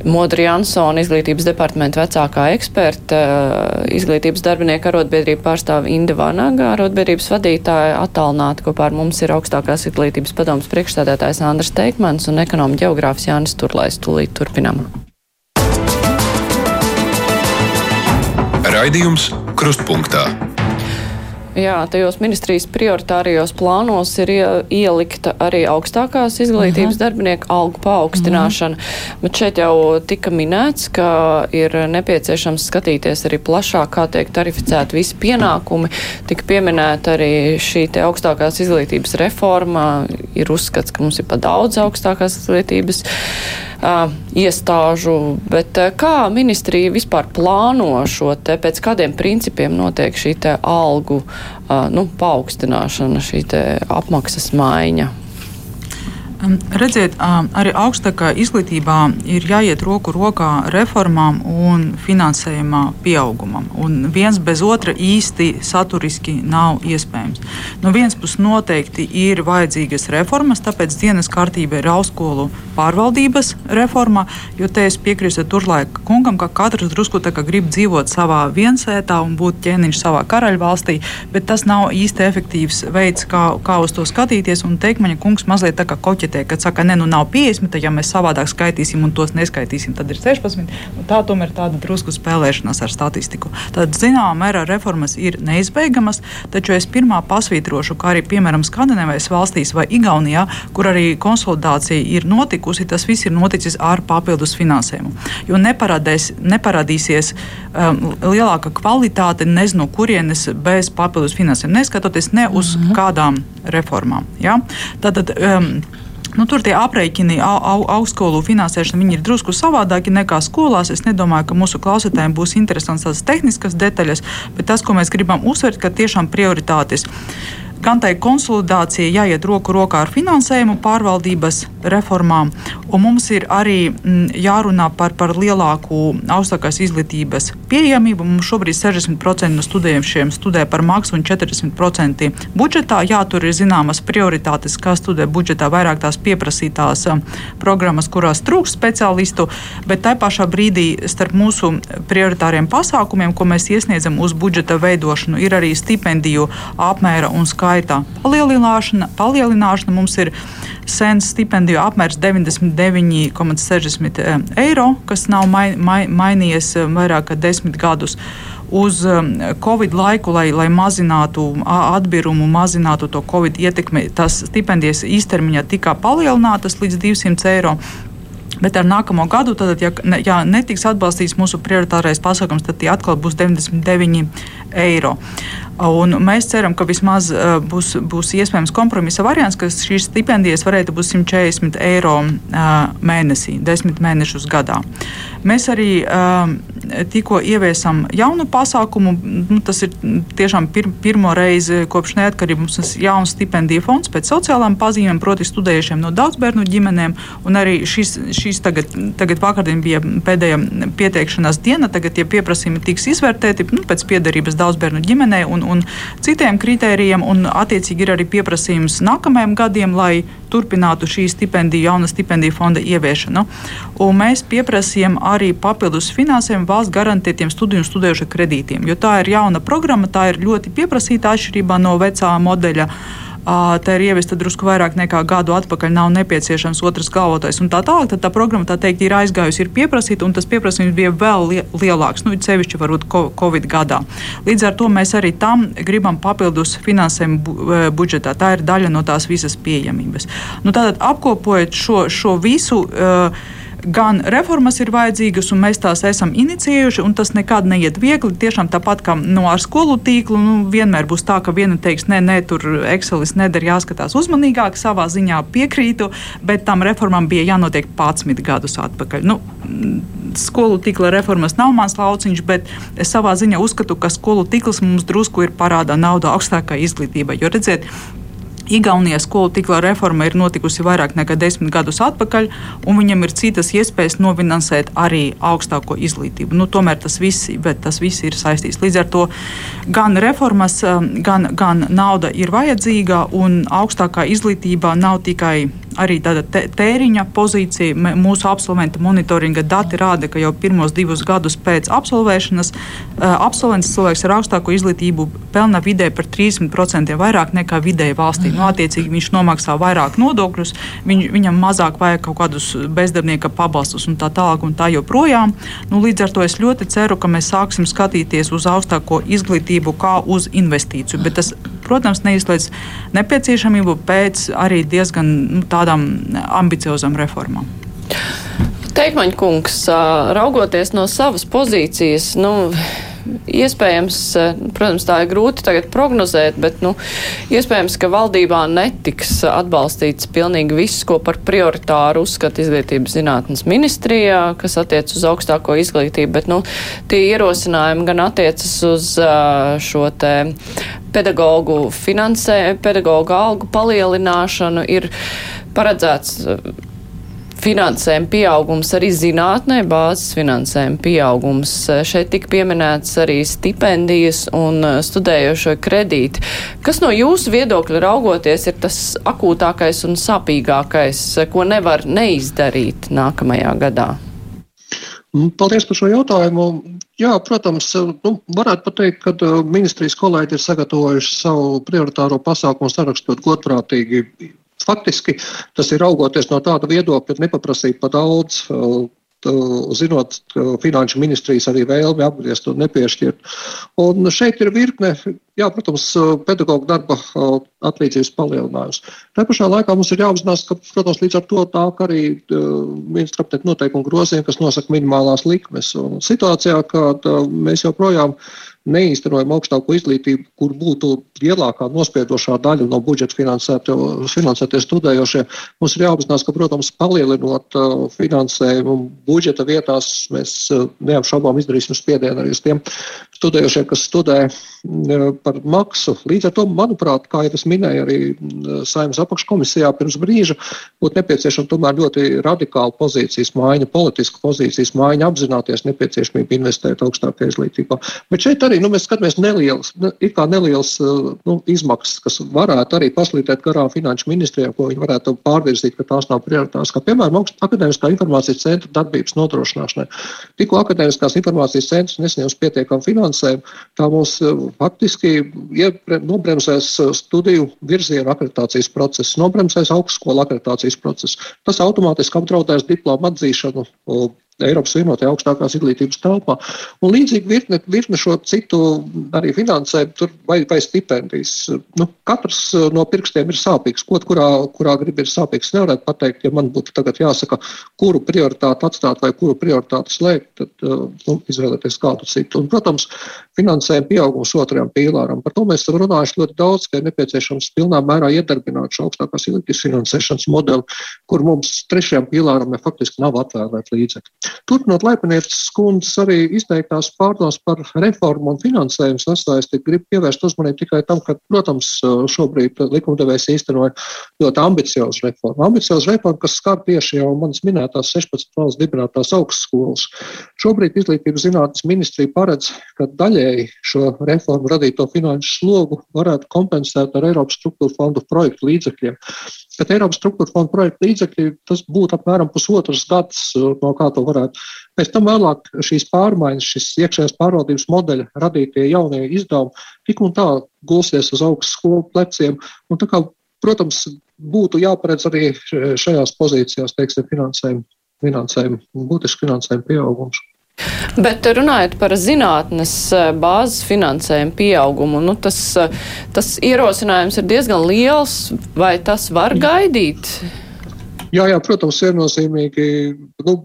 Modra Jansona, izglītības departamenta vecākā eksperta, izglītības darbinieka arotbiedrība pārstāv Inda Vanaga, arotbiedrības vadītāja attālināti kopā ar mums ir augstākās izglītības padomas priekšstādētājs Andrs Teikmans un ekonomi ģeogrāfs Jānis Turlais. Tūlīt turpinām.
Raidījums Krustpunktā.
Jā, tajos ministrijas prioritārijos plānos ir ielikta arī augstākās izglītības. -huh. darbinieku algu paaugstināšana, uh mhm. bet šeit jau tika minēts, ka ir nepieciešams skatīties arī plašāk, kā tiek tarificēti visi pienākumi. Tika pieminēta arī šī te augstākās izglītības reforma, ir uzskats, ka mums ir pa daudz augstākās izglītības iestāžu, bet kā ministrija vispār plāno šo te, pēc kādiem principiem notiek šī te algu nu, paaugstināšana, šī te apmaksas maiņa?
Redziet, arī augstākā izglītībā ir jāiet roku rokā reformām un finansējumā pieaugumam. Un viens bez otra īsti saturiski nav iespējams. No vienas puses noteikti ir vajadzīgas reformas, tāpēc dienas kārtība ir augstskolu pārvaldības reforma, jo te es piekrītu turlaika kungam, ka katrs drusku tā kā grib dzīvot savā viensētā un būt ķēniņš savā karaļvalstī, bet tas nav īsti efektīvs veids, kā, kā uz to skatīties. Un Teikmaņa kungs mazliet tā kā koķetē vērtē, kad saka, ne, nu nav 50, tad ja mēs savādāk skaitīsim un tos neskaitīsim, tad ir 16. Nu, tā tomēr ir tāda drusku spēlēšanās ar statistiku. Tad, zināmā mērā, reformas ir neizbēgamas, taču es pirmā pasvītrošu, kā arī, piemēram, Skandinavijas valstīs vai Igaunijā, kur arī konsolidācija ir notikusi, tas viss ir noticis ar papildus finansējumu. Jo neparādīsies um, lielāka kvalitāte, nezinu, kurienes bez papildus finansējuma, neskatoties ne uz mm -hmm. kādām reformām. Ja? Tātad, um, Nu, tur tie aprēķini, au, au, augstskolu finansēšana, ir drusku savādāki nekā skolās. Es nedomāju, ka mūsu klausītājiem būs interesants tādas tehniskas detaļas, bet tas, ko mēs gribam uzsvērt, ka tiešām prioritātes gan tai konsolidācija jāiet roku rokā ar finansējumu pārvaldības reformām, un mums ir arī mm, jārunā par, par lielāku augstākās izglītības pieejamību. Mums šobrīd 60% no studējušiem studē par maksu un 40% budžetā. Jā, tur ir zināmas prioritātes, kā studē budžetā, vairāk tās pieprasītās um, programmas, kurās trūkst speciālistu, bet tā pašā brīdī starp mūsu prioritāriem pasākumiem, ko mēs iesniedzam uz budžeta veidošanu, ir arī stipendiju apmēra un skaita gaitā. Palielināšana, palielināšana mums ir sens stipendiju apmērs 99,60 eh, eiro, kas nav mai, mai, mainījies eh, vairāk kā desmit gadus uz eh, Covid laiku, lai, lai mazinātu atbirumu, mazinātu to Covid ietekmi. Tas stipendijas īstermiņā tika palielinātas līdz 200 eiro. Bet ar nākamo gadu, tad, ja, ja netiks atbalstīts mūsu prioritārais pasākums, tad tie atkal būs 99 eiro. Un mēs ceram, ka vismaz būs, būs iespējams kompromisa variants, ka šīs stipendijas varētu būt 140 eiro mēnesī, 10 mēnešus gadā. Mēs arī tikko ieviesam jaunu pasākumu. Nu, tas ir tiešām pir, pirmo reizi kopš neatkarības mums ir jauns stipendiju fonds pēc sociālām pazīmēm, proti, studējušiem no daudzbērnu ģimenēm. Arī šis, šis tagad, tagad vakardien bija pēdējā pieteikšanās diena. Tagad tie pieprasījumi tiks izvērtēti nu, pēc piedarības daudzbērnu ģimenei un, un citiem kritērijiem. Un, attiecīgi, ir arī pieprasījums nākamajiem gadiem, lai turpinātu šī stipendija, jauna stipendija fonda ieviešanu. Un mēs pieprasījām arī papildus finansējumu valsts garantētiem studiju un studējušu kredītiem, jo tā ir jauna programma, tā ir ļoti pieprasīta atšķirībā no vecā modeļa. Tā ir ieviesta drusku vairāk nekā gadu atpakaļ, nav nepieciešams otrs galvotais un tā tālāk. Tad tā programma tā teikt ir aizgājusi, ir pieprasīta, un tas pieprasījums bija vēl lielāks, nu, sevišķi varbūt Covid gadā. Līdz ar to mēs arī tam gribam papildus finansējumu budžetā. Tā ir daļa no tās visas pieejamības. Nu, tātad apkopojot šo, šo visu. Uh, gan reformas ir vajadzīgas, un mēs tās esam inicijējuši, un tas nekad neiet viegli. Tiešām tāpat kā no ar skolu tīklu, nu, vienmēr būs tā, ka viena teiks, nē, nē, tur Excelis neder, jāskatās uzmanīgāk, savā ziņā piekrītu, bet tam reformām bija jānotiek 11 gadus atpakaļ. Nu, skolu tīkla reformas nav mans lauciņš, bet es savā ziņā uzskatu, ka skolu tīkls mums drusku ir parādā nauda augstākai izglītībai. Jo redziet, Igaunijas skolu tīkla reforma ir notikusi vairāk nekā desmit gadus atpakaļ, un viņam ir citas iespējas novinansēt arī augstāko izglītību. Nu, tomēr tas viss, tas viss ir saistīts. Līdz ar to gan reformas, um, gan, gan nauda ir vajadzīga, un augstākā izglītība nav tikai arī tāda tēriņa pozīcija. Mūsu absolventa monitoringa dati rāda, ka jau pirmos divus gadus pēc absolvēšanas uh, absolvents cilvēks ar augstāko izglītību pelna vidē par 30% vairāk nekā vidēji valstī. Nu, attiecīgi viņš nomaksā vairāk nodokļus, viņ, viņam mazāk vajag kaut kādus bezdarbnieka pabalstus un tā tālāk un tā joprojām. Nu, līdz ar to es ļoti ceru, ka mēs sāksim skatīties uz augstāko izglītību kā uz investīciju. Bet tas, protams, neizslēdz nepieciešamību pēc arī diezgan nu, tādām ambiciozām reformām.
Teikmaņa kungs, raugoties no savas pozīcijas, nu, iespējams, protams, tā ir grūti tagad prognozēt, bet, nu, iespējams, ka valdībā netiks atbalstīts pilnīgi viss, ko par prioritāru uzskata izglītības zinātnes ministrijā, kas attiec uz augstāko izglītību, bet, nu, tie ierosinājumi gan attiecas uz šo te pedagoģu finansē, pedagoģu algu palielināšanu, ir paredzēts finansējuma pieaugums arī zinātnē, bāzes finansējuma pieaugums. Šeit tika pieminēts arī stipendijas un uh, studējošo kredīti. Kas no jūsu viedokļa raugoties ir tas akūtākais un sāpīgākais, ko nevar neizdarīt nākamajā gadā?
Mm, paldies par šo jautājumu. Jā, protams, nu, varētu pateikt, ka ministrijas kolēģi ir sagatavojuši savu prioritāro pasākumu sarakstot godprātīgi Faktiski tas ir raugoties no tāda viedokļa, nepaprasīt pa daudz, zinot finanšu ministrijas arī vēlmi apgriezt un nepiešķirt. Un šeit ir virkne, jā, protams, pedagoģa darba atlīdzības palielinājums. Tā pašā laikā mums ir jāapzinās, ka, protams, līdz ar to nāk arī ministra aptiek noteikumu grozījumi, kas nosaka minimālās likmes. Un situācijā, kad mēs joprojām neīstenojam augstāko izglītību, kur būtu lielākā nospiedošā daļa no budžeta finansētie studējošie. Mums ir jāapzinās, ka, protams, palielinot finansējumu budžeta vietās, mēs neapšaubām izdarīsim spiedienu arī uz tiem studējošiem, kas studē par maksu. Līdz ar to, manuprāt, kā jau es minēju arī Saimnes apakškomisijā pirms brīža, būtu nepieciešama tomēr ļoti radikāla pozīcijas maiņa, politiska pozīcijas maiņa, apzināties nepieciešamību investēt augstākajā izglītībā. Bet šeit arī nu, mēs skatāmies nelielas, ir kā nelielas uh, nu, izmaksas, kas varētu arī paslīdēt garām finanšu ministrijām, ko viņi varētu pārvirzīt, ka tās nav prioritāras. Kā piemēram, akadēmiskā informācijas centra darbības nodrošināšanai. Tikko akadēmiskās informācijas centrs nesaņems pietiekamu finansējumu, tā mums uh, faktiski nobremzēs uh, studiju virzienu akreditācijas procesu, nobremzēs augstskolu akreditācijas procesu. Tas automātiski apdraudēs diplomu atzīšanu Eiropas vienotajā augstākās izglītības telpā. Un līdzīgi virkne, virkne šo citu arī finansējumu vai, vai stipendijas. Nu, katrs uh, no pirkstiem ir sāpīgs. Kaut kurā, kurā grib ir sāpīgs. Nevarētu pateikt, ja man būtu tagad jāsaka, kuru prioritāti atstāt vai kuru prioritāti slēgt, tad uh, nu, izvēlēties kādu citu. Un, protams, finansējuma pieaugums otrajam pīlāram. Par to mēs esam runājuši ļoti daudz, ka ir nepieciešams pilnā mērā iedarbināt šo augstākās izglītības finansēšanas modeli, kur mums trešajam pīlāram ja faktiski nav atvēlēti līdzekļi. Turpinot Laipanieces kundzes arī izteiktās pārdomas par reformu un finansējumu sasaisti, grib pievērst uzmanību tikai tam, ka, protams, šobrīd likumdevējs īstenoja ļoti ambiciozu reformu. Ambiciozu reformu, kas skar tieši jau manas minētās 16 valsts dibinātās augstskolas. Šobrīd Izglītības zinātnes ministrija paredz, ka daļēji šo reformu radīto finanšu slogu varētu kompensēt ar Eiropas struktūra fondu projektu līdzekļiem. Bet Eiropas struktūra fonda projekta līdzekļi tas būtu apmēram pusotrs gads, uh, no kā to varētu. Pēc tam vēlāk šīs pārmaiņas, šis iekšējās pārvaldības modeļa radītie jaunie izdevumi tik un tā gulsies uz augstu skolu pleciem. Un tā kā, protams, būtu jāparedz arī šajās pozīcijās, teiksim, finansējuma, finansējuma, būtisks finansējuma pieaugums.
Bet runājot par zinātnes eh, bāzes finansējumu pieaugumu, nu tas, eh, tas ierosinājums ir diezgan liels, vai tas var gaidīt?
Jā, jā, protams, viennozīmīgi. Nu,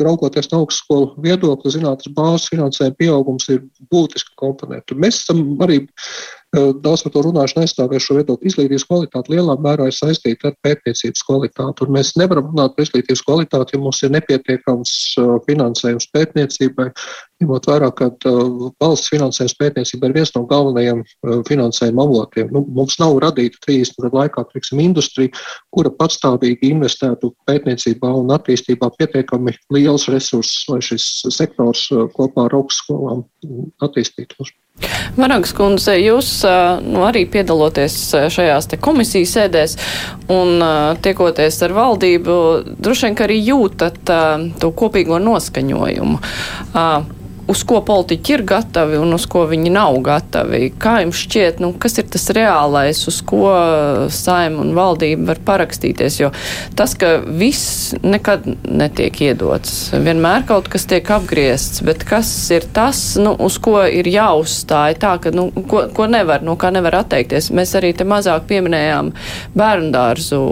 raugoties no augstskolu viedokļa, zinātnes bāzes finansējuma pieaugums ir būtiska komponenta. Mēs esam arī daudz par to runājuši, neaizstāvējuši šo viedokli. Izglītības kvalitāte lielā mērā ir saistīta ar pētniecības kvalitāti. Un mēs nevaram runāt par izglītības kvalitāti, ja mums ir nepietiekams finansējums pētniecībai. Ņemot vērā, ka valsts finansējums pētniecībai ir viens no galvenajiem finansējuma avotiem. Nu, mums nav radīta 30 gadu laikā teiksim, industrija, kura patstāvīgi investētu pētniecībā un attīstībā pietiekami liels resursus, lai šis sektors kopā ar augstskolām attīstītos.
Varagas kundze, jūs nu, arī piedaloties šajās komisijas sēdēs un tiekoties ar valdību, droši vien, ka arī jūtat to kopīgo noskaņojumu uz ko politiķi ir gatavi un uz ko viņi nav gatavi. Kā jums šķiet, nu, kas ir tas reālais, uz ko saima un valdība var parakstīties? Jo tas, ka viss nekad netiek iedots, vienmēr kaut kas tiek apgriezts, bet kas ir tas, nu, uz ko ir jāuzstāj tā, ka, nu, ko, ko nevar, no kā nevar atteikties. Mēs arī te mazāk pieminējām bērnu dārzu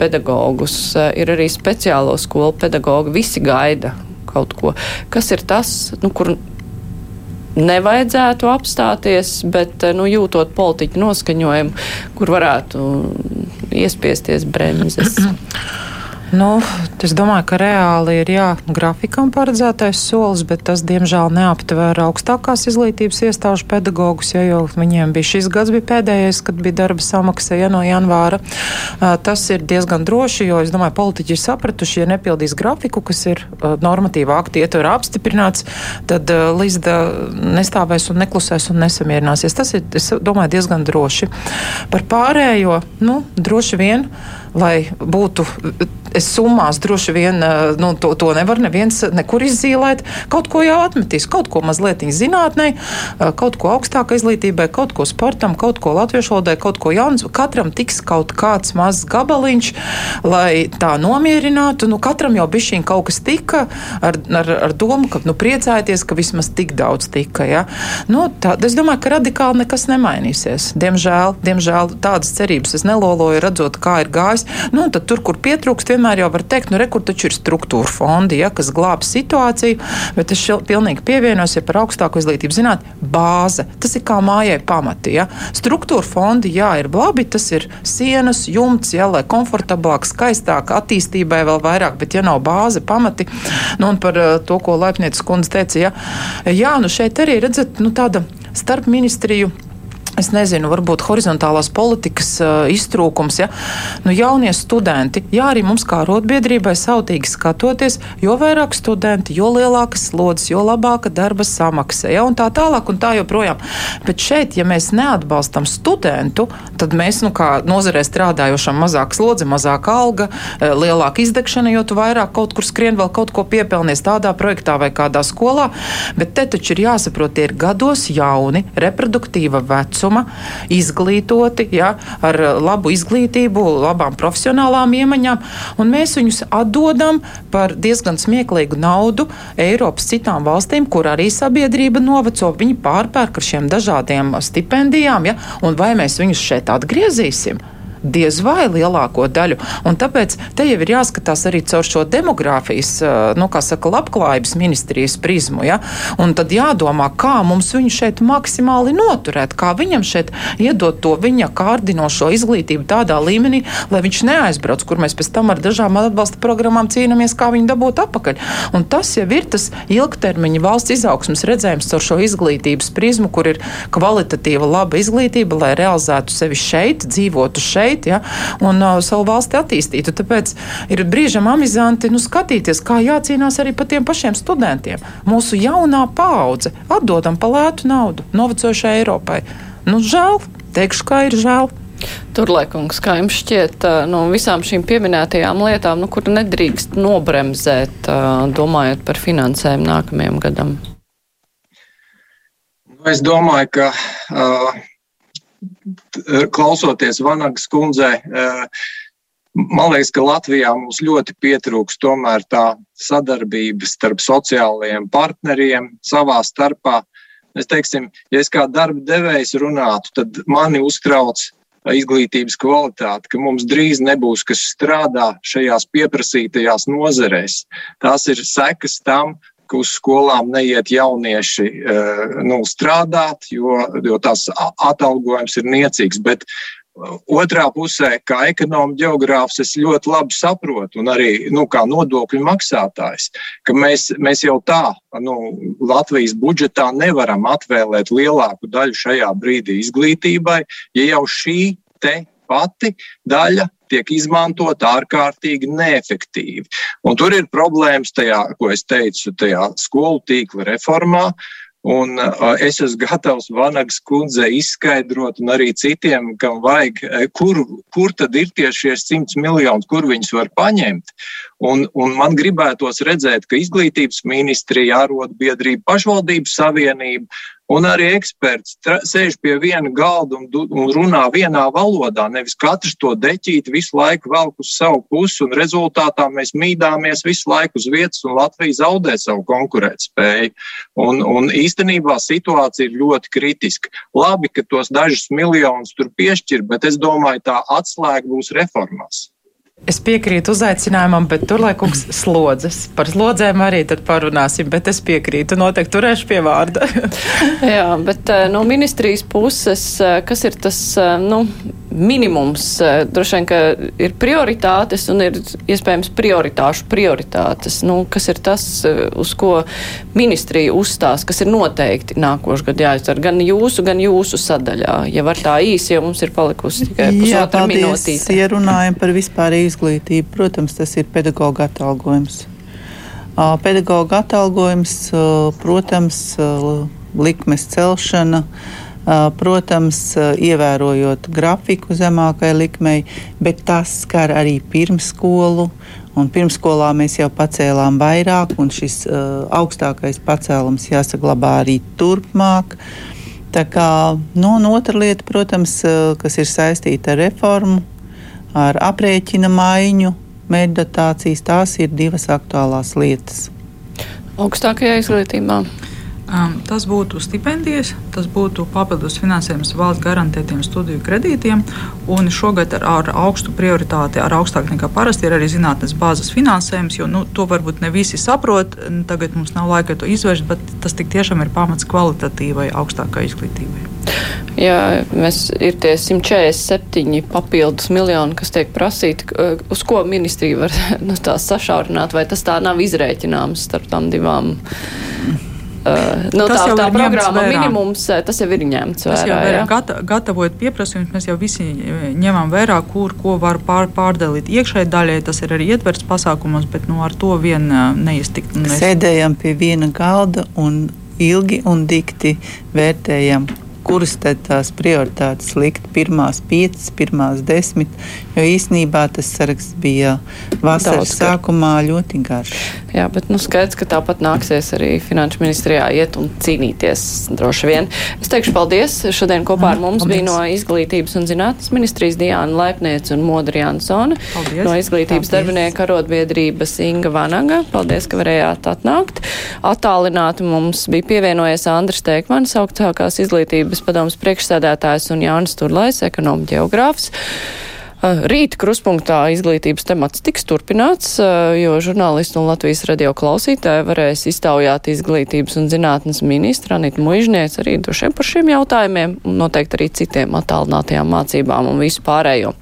pedagogus, ir arī speciālo skolu pedagogi, visi gaida kaut ko. Kas ir tas, nu, kur nevajadzētu apstāties, bet nu, jūtot politiķu noskaņojumu, kur varētu iespiesties bremzes?
Nu, es domāju, ka reāli ir jā, grafikam paredzētais solis, bet tas, diemžēl, neaptvēra augstākās izglītības iestāžu pedagogus, ja jau viņiem bija šis gads bija pēdējais, kad bija darba samaksa ja, no janvāra. Tas ir diezgan droši, jo es domāju, politiķi ir sapratuši, ja nepildīs grafiku, kas ir normatīva akti ietver apstiprināts, tad Līsda nestāvēs un neklusēs un nesamierināsies. Tas ir, es domāju, diezgan droši. Par pārējo, nu, droši vien lai būtu. Es summās droši vien eh, nu, to, to nevar neviens nekur izzīmēt. Kaut ko jau atmetīs, kaut ko mazliet zinātnē, eh, kaut ko augstākai izglītībai, kaut ko sportam, kaut ko latviešu valodai, kaut ko jaunu. Katram tiks kaut kāds mazs gabaliņš, lai tā nomierinātu. Nu, katram jau bija šī kaut kas tika ar, ar, ar domu, ka nu, priecājieties, ka vismaz tik daudz tika. Ja? Nu, tā, es domāju, ka radikāli nekas nemainīsies. Diemžēl, diemžēl tādas cerības es neloloju, redzot, kā ir gājis mājās. Nu, tad tur, kur pietrūkst, vienmēr jau var teikt, nu, rekur taču ir struktūra fondi, ja, kas glāb situāciju, bet es pilnīgi pievienos, ja par augstāko izglītību zināt, bāze. Tas ir kā mājai pamati. Ja. Struktūra fondi, jā, ir labi, tas ir sienas, jumts, ja, lai komfortablāk, skaistāk, attīstībai vēl vairāk, bet ja nav bāze, pamati, nu, un par uh, to, ko Laipnieces kundze teica, ja, jā, nu šeit arī redzat, nu, tāda starp ministriju es nezinu, varbūt horizontālās politikas uh, iztrūkums. Ja? Nu, jaunie studenti, jā, arī mums kā rotbiedrībai sautīgi skatoties, jo vairāk studenti, jo lielākas slodzes, jo labāka darba samaksa, ja? un tā tālāk un tā joprojām. Bet šeit, ja mēs neatbalstam studentu, tad mēs, nu, kā nozarē strādājošam, mazāk slodze, mazāk alga, lielāka izdegšana, jo tu vairāk kaut kur skrien vēl kaut ko piepelnies tādā projektā vai kādā skolā. Bet te taču ir jāsaprot, tie ir gados jauni, reproduktīva vecuma vecuma, izglītoti, ja, ar labu izglītību, labām profesionālām iemaņām, mēs viņus atdodam par diezgan smieklīgu naudu Eiropas citām valstīm, kur arī sabiedrība noveco. Viņi pārpērk ar šiem dažādiem stipendijām, ja, un vai mēs viņus šeit atgriezīsim? Diez vai lielāko daļu. Un tāpēc te jau ir jāskatās arī caur šo demogrāfijas, nu, kā saka, labklājības ministrijas prizmu. Ja? Un tad jādomā, kā mums viņu šeit maksimāli noturēt, kā viņam šeit iedot to viņa kārdinošo izglītību tādā līmenī, lai viņš neaizbrauc, kur mēs pēc tam ar dažām atbalsta programmām cīnāmies, kā viņu dabūt atpakaļ. Un tas jau ir tas ilgtermiņa valsts izaugsmas redzējums caur šo izglītības prizmu, kur ir kvalitatīva, laba izglītība, lai realizētu sevi šeit, dzīvotu šeit šeit, ja, un uh, savu valsti attīstītu. Tāpēc ir brīžam amizanti nu, skatīties, kā jācīnās arī par tiem pašiem studentiem. Mūsu jaunā paudze atdodam pa lētu naudu novecojušai Eiropai. Nu, žēl, teikšu, kā ir žēl.
Turlaikungs, kā jums šķiet, uh, no visām šīm pieminētajām lietām, nu, kur nedrīkst nobremzēt, uh, domājot par finansējumu nākamajam gadam?
Nu, es domāju, ka uh, klausoties Vanagas kundzei, eh, man liekas, ka Latvijā mums ļoti pietrūks tomēr tā sadarbība starp sociālajiem partneriem savā starpā. Es teiksim, ja es kā darba devējs runātu, tad mani uztrauc izglītības kvalitāti, ka mums drīz nebūs kas strādā šajās pieprasītajās nozerēs. Tās ir sekas tam, ka uz skolām neiet jaunieši nu, strādāt, jo, jo tās atalgojums ir niecīgs. Bet Otrā pusē, kā ekonomikas geogrāfs, es ļoti labi saprotu, un arī nu, kā nodokļu maksātājs, ka mēs, mēs jau tā nu, Latvijas budžetā nevaram atvēlēt lielāku daļu šajā brīdī izglītībai, ja jau šī te pati daļa tiek izmantota ārkārtīgi neefektīvi. Un tur ir problēmas tajā, ko es teicu, tajā skolu tīkla reformā, Un es esmu gatavs Vanagas kundzei izskaidrot, un arī citiem, kam vajag, kur, kur tad ir tieši šie simts miljoni, kur viņus var paņemt. Un, un man gribētos redzēt, ka izglītības ministrija, ārotbiedrība, pašvaldības savienība Un arī eksperts sēž pie viena galda un, un runā vienā valodā. Nevis katrs to deķīt visu laiku velk uz savu pusi, un rezultātā mēs mīdāmies visu laiku uz vietas, un Latvija zaudē savu konkurētspēju. Un, un īstenībā situācija ir ļoti kritiska. Labi, ka tos dažus miljonus tur piešķir, bet es domāju, tā atslēga būs reformās.
Es piekrītu uzaicinājumam, bet tur laikums slodzes. Par slodzēm arī tad parunāsim, bet es piekrītu. Noteikti turēšu pie vārda.
Jā, bet eh, no ministrijas puses, eh, kas ir tas, eh, nu, minimums? Droši vien, ka ir prioritātes un ir iespējams prioritāšu prioritātes. Nu, kas ir tas, uz ko ministrija uzstās, kas ir noteikti nākošu gadu jāizdara gan jūsu, gan jūsu sadaļā? Ja var tā īsi, jo mums ir palikusi tikai pusotra minūtīte.
Ja runājam par vispārēju izglītību, protams, tas ir pedagoģa atalgojums. Pedagoģa atalgojums, protams, likmes celšana, protams, ievērojot grafiku zemākai likmei, bet tas skar arī pirmsskolu. Un pirmsskolā mēs jau pacēlām vairāk, un šis uh, augstākais pacēlums jāsaglabā arī turpmāk. Tā kā, nu, un otra lieta, protams, kas ir saistīta ar reformu, ar aprēķina maiņu, meditācijas. Tās ir divas aktuālās lietas.
Augstākajā izglītībā.
Um, tas būtu stipendijas, tas būtu papildus finansējums valsts garantētiem studiju kredītiem. Šogad ar, ar augstu prioritāti, ar augstāku nekā parasti, ir arī zinātnes bāzes finansējums. Jo nu, to varbūt ne visi saprot. Tagad mums nav laika to izvērst, bet tas tiešām ir pamats kvalitatīvai augstākai izglītībai.
Jā, mēs ir tie 147 papildus miljoni, kas tiek prasīti. Uz ko ministrija var nu, sašaurināt, vai tas tā nav izrēķināms starp tām divām? Uh, nu, tas tā, tā programma minimums, eh, tas jau ir ņemts
vērā. vērā gata, gatavojot pieprasījumus, mēs jau visi eh, ņemam vērā, kur ko var pār, pārdalīt iekšēji daļai. Tas ir arī ietverts pasākumos, bet nu, ar to vien neiztikt.
Mēs... Sēdējam pie viena galda un ilgi un dikti vērtējam kuras tad tās prioritātes likt pirmās piecas, pirmās desmit, jo īsnībā tas saraksts bija vasaras Daudz, sākumā ļoti garš.
Jā, bet nu skaidrs, ka tāpat nāksies arī finanšu ministrijā iet un cīnīties droši vien. Es teikšu paldies. Šodien kopā ar mm, mums paldies. bija no Izglītības un zinātnes ministrijas Diāna Laipniece un Modri Jansone. Paldies. No Izglītības paldies. darbinieka arotbiedrības Inga Vanaga. Paldies, ka varējāt atnākt. Attālināti mums bija pievienojies Andris Teikmanis, augstākās izglītības Savienības padomas priekšsēdētājs un Jānis Turlais, ekonomu ģeogrāfs. Rīt kruspunktā izglītības temats tiks turpināts, jo žurnālisti un Latvijas radio klausītāji varēs iztaujāt izglītības un zinātnes ministru Anitu Muižniec arī drošiem par šiem jautājumiem un noteikti arī citiem attālinātajām mācībām un visu pārējo.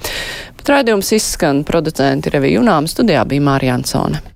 Bet raidījums izskan producenti Revija Junām, studijā bija Mārija Ansone.